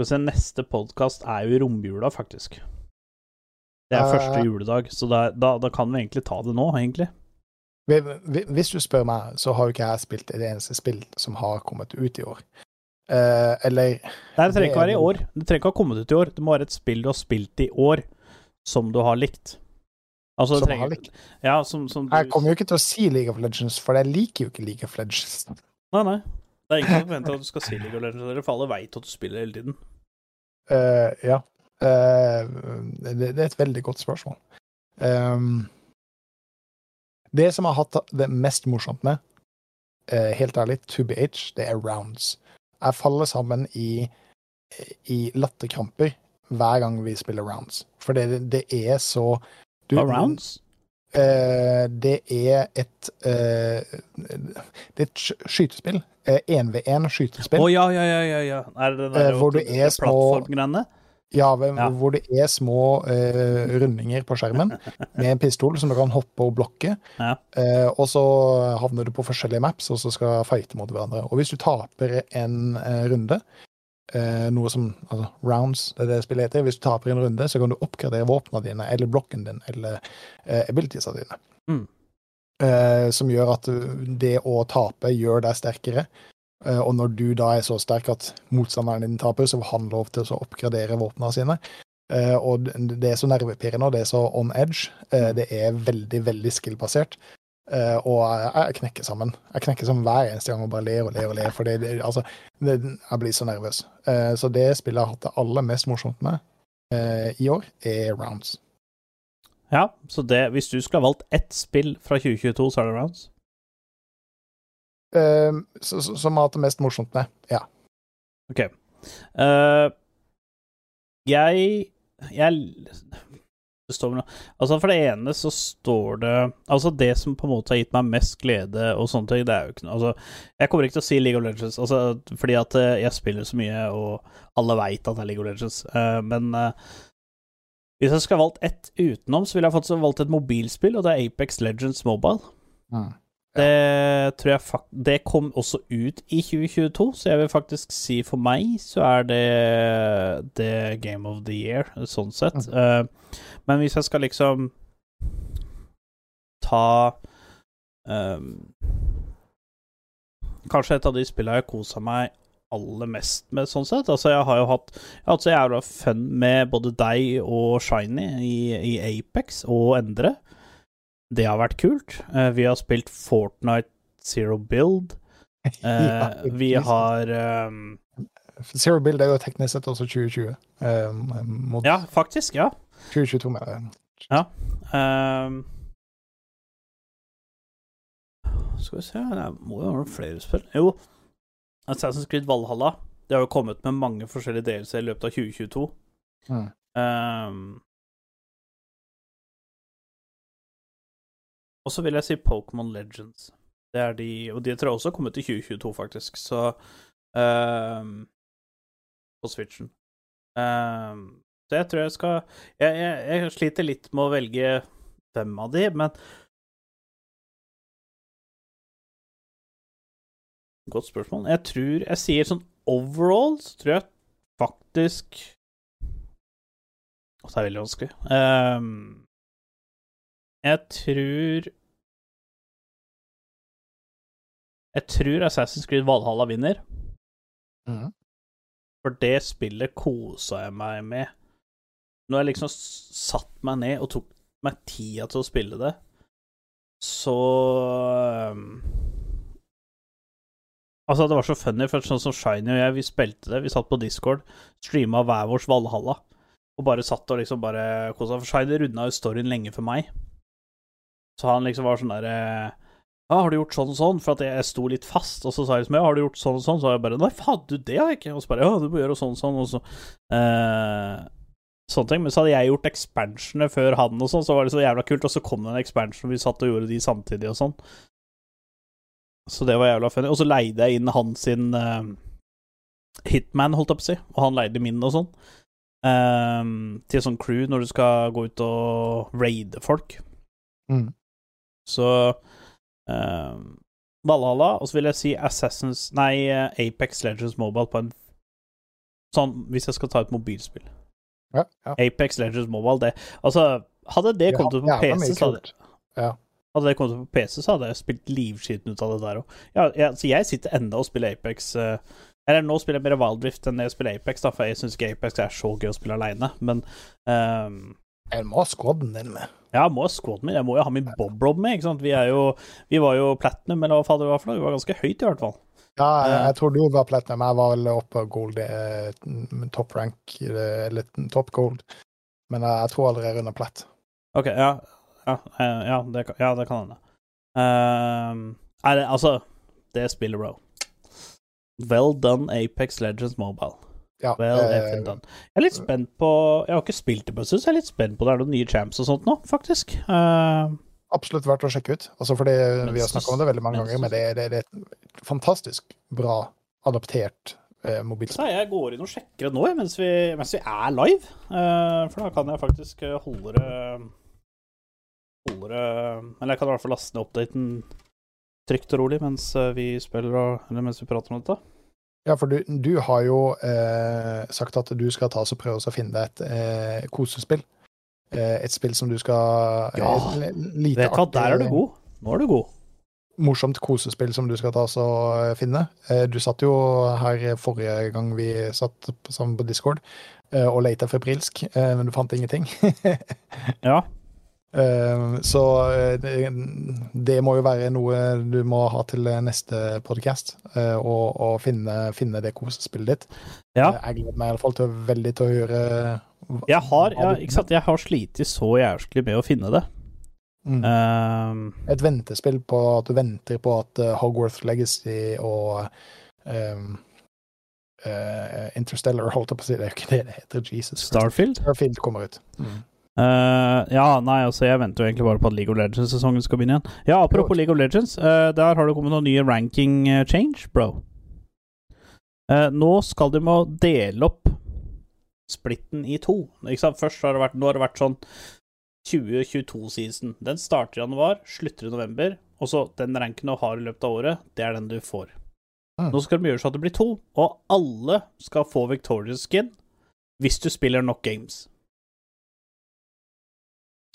Skal vi se, neste podkast er jo i romjula, faktisk. Det er første juledag, så da, da, da kan vi egentlig ta det nå, egentlig. Vi- vi- Hvis du spør meg, så har jo ikke jeg spilt det eneste spill som har kommet ut i år. Eh, eller Nei, det trenger ikke være i år. Det trenger ikke ha kommet ut i år. Det må være et spill du har spilt i år, som du har likt. Altså, Som trenger, har likt. ja, som, som du Jeg kommer jo ikke til å si League of Legends, for jeg liker jo ikke League of Legends. Nei, nei. Det er ingen som forventer at du skal si League for alle veit at du spiller hele tiden. Uh, ja. Uh, det, det er et veldig godt spørsmål. Um, det som jeg har hatt det mest morsomt med, uh, helt ærlig, to be age, det er rounds. Jeg faller sammen i, i latterkramper hver gang vi spiller rounds. For det, det er så du- Hva rounds? Eh, det er et eh, Det er et sky- skytespill. Eh, 1v1 Å skytespill. ja, ja, ja, ja, ja. Er det den hvor er små- Ja, hvor det er små rundinger på skjermen med en pistol som du kan hoppe og blokke. Ja. Og så havner du på forskjellige maps og så skal fighte mot hverandre. Og hvis du taper en runde, noe som altså rounds, det er det spillet heter, hvis du taper en runde, så kan du oppgradere våpnene dine eller blokken din eller eh, abilitiesene dine. Mm. Eh, som gjør at det å tape gjør deg sterkere. Eh, og når du da er så sterk at motstanderen din taper, så får han lov til å oppgradere våpnene sine. Eh, og det er så nervepirrende, og det er så on edge. Eh, det er veldig, veldig skill-basert. Eh, og jeg, knekker sammen. Jeg knekker sammen hver eneste gang og bare ler og ler og ler. For det, det, altså, det, jeg blir så nervøs. Uh, så det spillet jeg har hatt det aller mest morsomt med uh, i år, er Rounds. Ja, så det, hvis du skulle ha valgt ett spill fra 2022, så er det rounds? Som jeg har hatt det mest morsomt med. Ja. OK. Jeg Jeg vel Altså, for det ene så står det Altså, det som på en måte har gitt meg mest glede og sånne ting, det er jo ikke noe Altså, jeg kommer ikke til å si League of Legends, altså, fordi at eh, jeg spiller så mye, og alle veit at det er League of Legends, uh, men uh, hvis jeg skulle valgt ett utenom, så ville jeg faktisk valgt et mobilspill, og det er Apex Legends Mobile. Det tror jeg fakt Det kom også ut i 2022, så jeg vil faktisk si for meg så er det det Game of the Year, sånn sett. Eh, men hvis jeg skal liksom ta um, Kanskje et av de spillene jeg kosa meg aller mest med, sånn sett. Altså, jeg har jo hatt Jeg har hatt så jævla fun med både deg og Shiny i, i Apex, og Endre. Det har vært kult. Eh, vi har spilt Fortnite Zero Build. *laughs* Eh, Ja, vi har um, Zero Build er jo teknisk sett også 2020. eh, mot Ja, faktisk, ja. 2022, mener jeg. Um, skal vi se Det må jo være flere spill. Jo, Assassin's Creed Valhalla. Det har jo kommet med mange forskjellige delelser i løpet av 2022. Mm. Ehm, og så vil jeg si Pokémon Legends. Det er de Og de tror jeg også har kommet i 2022, faktisk, så ehm, På Switchen. Ehm, så jeg tror jeg skal jeg, jeg, jeg sliter litt med å velge hvem av de, men Godt spørsmål. Jeg tror jeg sier sånn overall, så tror jeg faktisk Å, det er veldig vanskelig. Ehm, jeg tror Jeg tror Assassin's Creed Valhalla vinner. Mm. For det spillet kosa jeg meg med. Når jeg liksom satt meg ned og tok meg tida til å spille det, så Altså, det var så funny, for sånn som Shiny og jeg, vi spilte det. Vi satt på Discord, streama hver vårs Valhalla, og bare satt og liksom bare kosa. For Shiny runda jo storyen lenge for meg. Så han liksom var sånn derre ja, har du gjort sånn og sånn? For at jeg sto litt fast, og så sa jeg liksom ja, har du gjort sånn og sånn? Så var jeg bare nei, faen, du, det har jeg ikke. Og så bare ja, du må gjøre sånn og sånn, og så eh, Sånne ting. Men så hadde jeg gjort expansionene før han og sånn, så var det så jævla kult, og så kom det en expansion, og vi satt og gjorde de samtidig og sånn. Så det var jævla funny. Og så leide jeg inn han sin eh, Hitman, holdt jeg på å si, og han leide min og sånn. eh, til sånn crew når du skal gå ut og raide folk. Mm. Så uh, Valhalla, og så vil jeg si Assassins Nei, eh, Apex Legends Mobile på en Sånn, hvis jeg skal ta et mobilspill. Ja, ja. Apex Legends Mobile, det Altså, hadde det kommet ut på PC, så hadde. Ja. hadde det kommet på PC, så hadde jeg spilt livskiten ut av det der òg. Ja, jeg, altså, jeg sitter enda og spiller Apex eh, Eller nå spiller jeg mer Wildrift enn jeg spiller Apex, da, for jeg syns ikke Apex er så gøy å spille aleine, men ehm, Jeg må ha squaden din med. Ja, jeg må ha squaden min. Jeg må jo ha min Bob-Rob med. ikke sant? Vi, er jo, vi var jo platinum, eller hva fader det var for noe. Vi var ganske høyt, i hvert fall. Ja, jeg, Ja. jeg tror du var platinum. Jeg var vel oppe på gold, eh, top rank, eh, eller top gold. Men jeg, jeg tror jeg runder platt. OK, ja. Ja, eh, ja, det, kan- ja, det kan hende. Er det Altså, det spiller bro. Well done, Apex Legends Mobile. Ja, Well eh, effing done. Jeg er litt spent på Jeg har ikke spilt det men jeg er litt spent på det er noen nye champs og sånt nå, faktisk. Uh, absolutt verdt å sjekke ut. Altså fordi Mens Vi har snakka om det veldig mange mens ganger, men det, er- det, er et fantastisk bra adaptert eh, mobilspill. jeg går inn og sjekker det nå, mens vi, mens vi er live. uh, for da kan jeg faktisk eh, holde det Holde det Eller jeg kan i hvert fall laste ned oppdaten trygt og rolig mens eh, vi spiller og Eller mens vi prater om dette. Ja, for du, du har jo eh, sagt at du skal ta oss og prøve oss å finne deg et eh, kosespill. Eh, et spill som du skal Ja, lite Vet du hva, der er du god. Nå er du god. morsomt kosespill som du skal ta oss og eh, finne. Eh, du satt jo her forrige gang vi satt sammen på Discord eh, og leita febrilsk, eh, men du fant ingenting. *laughs* Ja. Eh, så eh, det, må jo være noe du må ha til neste podcast, eh, og, finne, finne det kosespillet ditt. ja. Jeg gleder meg i alle fall til, veldig til å høre Jeg har, ja, ikke sant? Jeg har slitt så jævlig med å finne det. Mm. Um, Et ventespill på at du venter på at Hogwarts Legacy og um, uh, Interstellar, holdt jeg på å si, det er jo ikke det det heter, Jesus. Starfield? Starfield kommer ut. Eh, ja, nei, altså, jeg venter jo egentlig bare på at League of Legends-sesongen skal begynne igjen. Ja, apropos League of Legends, uh, der har det kommet noen nye ranking eh, change, bro. Uh, nå skal de må dele opp splitten i to. Ikke sant? Først har det vært, nå har det vært sånn 2022-season. Den starter i januar, slutter i november, og så den ranken du har i løpet av året, det er den du får. Mm. Nå skal de gjøre så at det blir to, og alle skal få Victorious skin hvis du spiller nok games.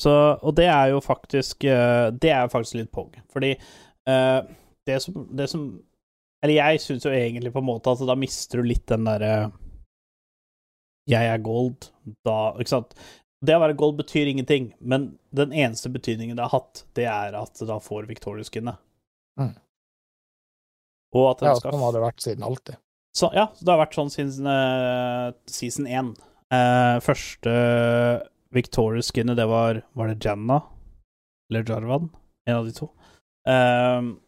Så, og det er jo faktisk eh, Det er faktisk litt pog. Fordi uh, det, som, det som Eller jeg syns jo egentlig på en måte at da mister du litt den derre Jeg er gold, da Ikke sant? Det å være gold betyr ingenting, men den eneste betydningen det har hatt, det er at da får Victoria skinnet. Mm. Og at den Ja, skal sånn har det vært siden alltid. så, ja, så det har vært sånn siden uh, season 1. Uh, første Victorious-skinnet, det var Var det Janna? Eller Jarvan? En av de to. Um,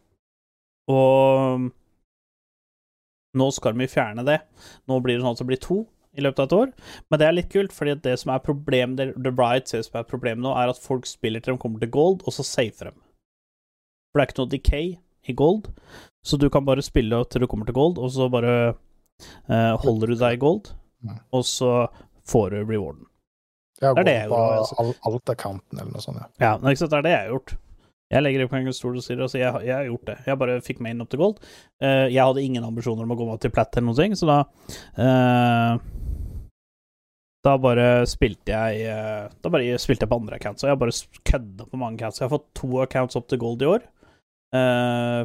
og nå skal de fjerne det. Nå blir det sånn at det blir to i løpet av et år. Men det er litt kult, fordi det som er problemet The Bright ser som er problemet nå, er at folk spiller til de kommer til gold, og så safer dem. For det er ikke noe decay i gold, så du kan bare spille til du kommer til gold, og så bare eh, holder du deg i gold, og så får du rewarden. Ja, Det er det jeg på gjorde, altså. al- alt-accounten eller noe sånt. Ja. Ja, men det er det jeg har gjort. Jeg legger det på en stol og sier altså, jeg, jeg har gjort det. Jeg bare fikk meg inn opp til gold. Uh, jeg hadde ingen ambisjoner om å gå meg til platt eller noen ting, så da uh, Da bare spilte jeg uh, Da bare spilte jeg på andre accounts, og jeg bare kødda på mange accounts. Jeg har fått to accounts opp til gold i år.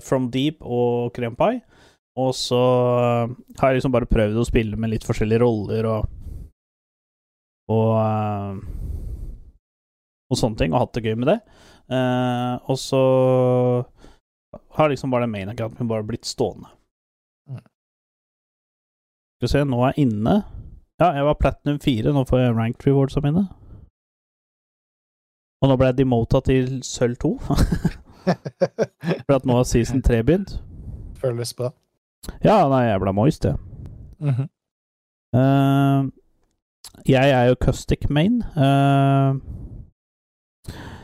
From Deep og Krempai. Og så har jeg liksom bare prøvd å spille med litt forskjellige roller og Og eh, og sånne ting, og hatt det gøy med det. Eh, og så har liksom bare den main accounten min bare blitt stående. Mm. Skal vi se, nå er jeg inne. Ja, jeg var platinum 4, nå får jeg ranked rewards av mine. Og nå ble jeg demota til sølv 2, *laughs* for at nå har season 3 begynt. Føles bra. Ja, nei, jeg ble moist, jeg. Mhm. Eh, jeg er jo Custic Main. Uh,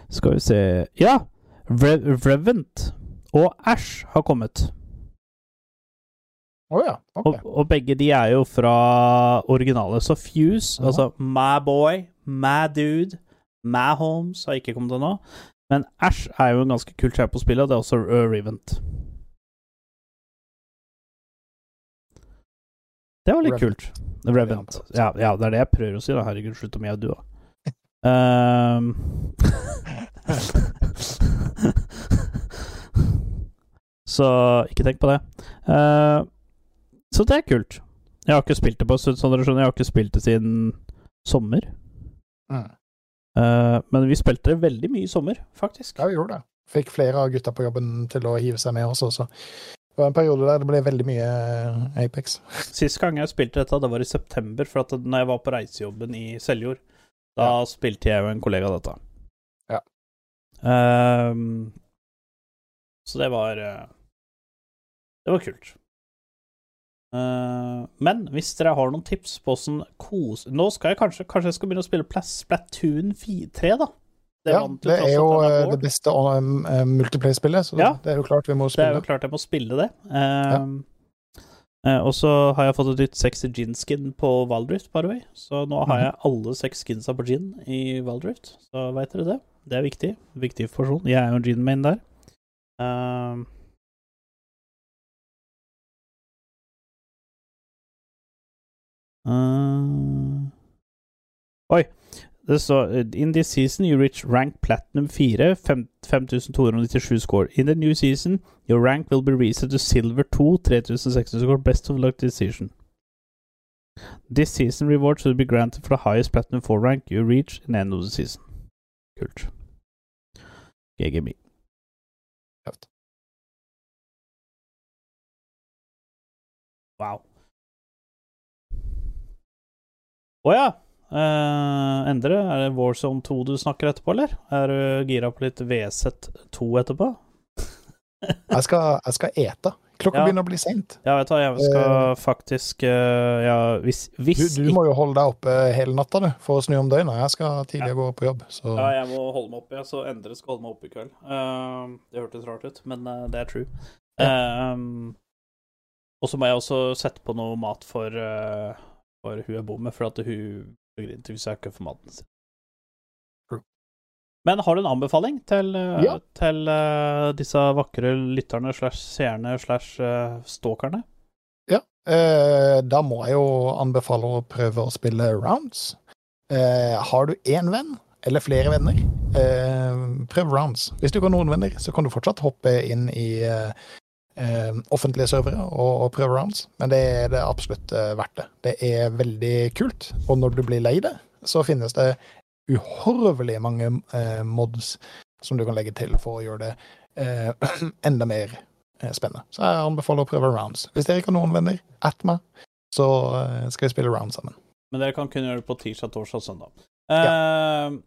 skal vi se Ja! Re Revent og Ash har kommet. Å ja, ok. Og, og begge de er jo fra originale. Så Fuse, Ja. altså My Boy, My Dude, My Homes har ikke kommet ennå. Men Ash er jo en ganske kult skjerm på spillet, og det er også uh, Revent. Det var litt Revent. kult. Revent. Ja, ja, det er det jeg prøver å si. da Herregud, slutt om jeg og du, da. Um, *laughs* så ikke tenk på det. Uh, så det er kult. Jeg har ikke spilt det på en skjønner. Jeg har ikke spilt det siden sommer. Mm. Uh, men vi spilte det veldig mye i sommer, faktisk. Ja, vi gjorde det. Fikk flere av gutta på jobben til å hive seg med også, så det var en periode der det ble veldig mye eh, Apex. Sist gang jeg spilte dette, det var i september, for at når jeg var på reisejobben i Seljord, da spilte jeg og en kollega dette. Ja. Um, så det var eh, Det var kult. Uh, men hvis dere har noen tips på åssen kos... Nå skal jeg kanskje Kanskje jeg skal begynne å spille Splatoon 3, da? Ja, det er jo den eh, det beste um, eh, multiplayer-spillet, så Ja. det er jo klart vi må Det er jo spille. klart jeg må spille det. Um, ja. og så har jeg fått et nytt sexy gin-skin på Valdrift, by the way. Så nå har Mhm. jeg alle seks skinsa på gin i Valdrift. Så veit dere det. Det er viktig. Viktig informasjon. Jeg er jo en gin-main der. Um, uh, Oi. Det står In this season you reach rank platinum 4, 5297 score. In the new season your rank will be reset to silver 2, 3600 score. Best of luck this season. This season rewards will be granted for the highest platinum 4 rank you reach in the end of the season. Kult. GGB. Tøft. Wow. Å ja. Eh, Endre, er det Warzone 2 du snakker etterpå, eller? Er du gira på litt VZ2 etterpå? *laughs* Jeg skal, jeg skal ete. Klokka Ja. begynner å bli seint. Ja, vet du hva, jeg skal faktisk uh, Ja, hvis, Du, hvis du må jo holde deg oppe hele natta du, for å snu om døgnet. Jeg skal tidlig gå på jobb, så Ja, jeg må holde meg oppe, ja, så Endre skal holde meg oppe i kveld. Det hørtes rart ut, men det er true. Eh, og så må jeg også sette på noe mat for, for hun jeg bor med, for at hun begrinte hvis jeg ikke får maten sin. Men har du en anbefaling til, eh, Ja. til uh, disse vakre lytterne slash seerne slash stalkerne? Ja, eh, da må jeg jo anbefale å prøve å spille rounds. Eh, har du én venn, eller flere venner, eh, prøv rounds. Hvis du ikke har noen venner, så kan du fortsatt hoppe inn i eh, eh, offentlige servere og, og prøve rounds, men det er det absolutt eh, verdt det. Det er veldig kult, og når du blir lei det, så finnes det uhorvelig mange eh, mods som du kan legge til for å gjøre det eh, *clears throat* enda mer eh, spennende. Så jeg anbefaler å prøve rounds. Hvis dere ikke har noen venner, at meg, så eh, skal vi spille rounds sammen. Men dere kan kun gjøre det på tirsdag, torsdag og søndag. Eh,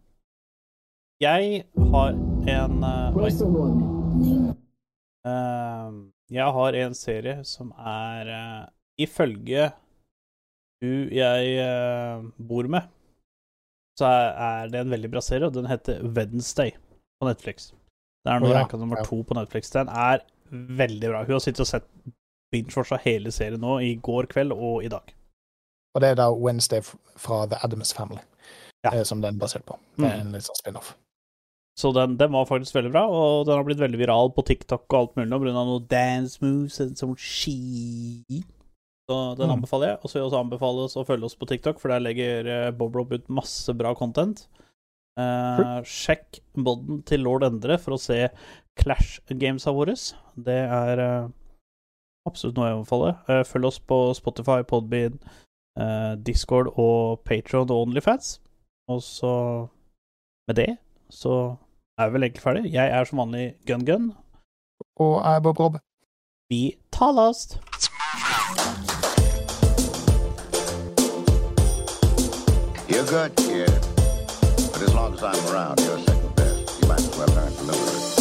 jeg har en uh, Oi. Eh, jeg har en serie som er uh, Ifølge hun jeg uh, bor med, så er, det en veldig bra serie, og den heter Wednesday på Netflix. Det er nå ja, nummer ja. to på Netflix. Den er veldig bra. Hun har sittet og sett binge-watcha hele serien nå i går kveld og i dag. Og det er da Wednesday fra The Adams Family, Ja. eh, som den er basert på. Det er Mm. en litt sånn spin-off. Så den, den var faktisk veldig bra, og den har blitt veldig viral på TikTok og alt mulig nå pga. noen dance moves and some shit. Så den Mm. anbefaler jeg. Og så vil jeg også anbefale oss å følge oss på TikTok, for der legger eh, Bob Rob ut masse bra content. Eh, sjekk boden til Lord Endre for å se Clash-gamesa våre. Det er eh, absolutt noe jeg anbefaler. Eh, følg oss på Spotify, Podbean, eh, Discord og Patron og Onlyfans. Og så med det så er vi vel egentlig ferdig. Jeg er som vanlig Gun Gun. Og jeg er Bob Rob. Vi tales! You're good, kid. But as long as I'm around, you're second best. You might as well learn to live with it.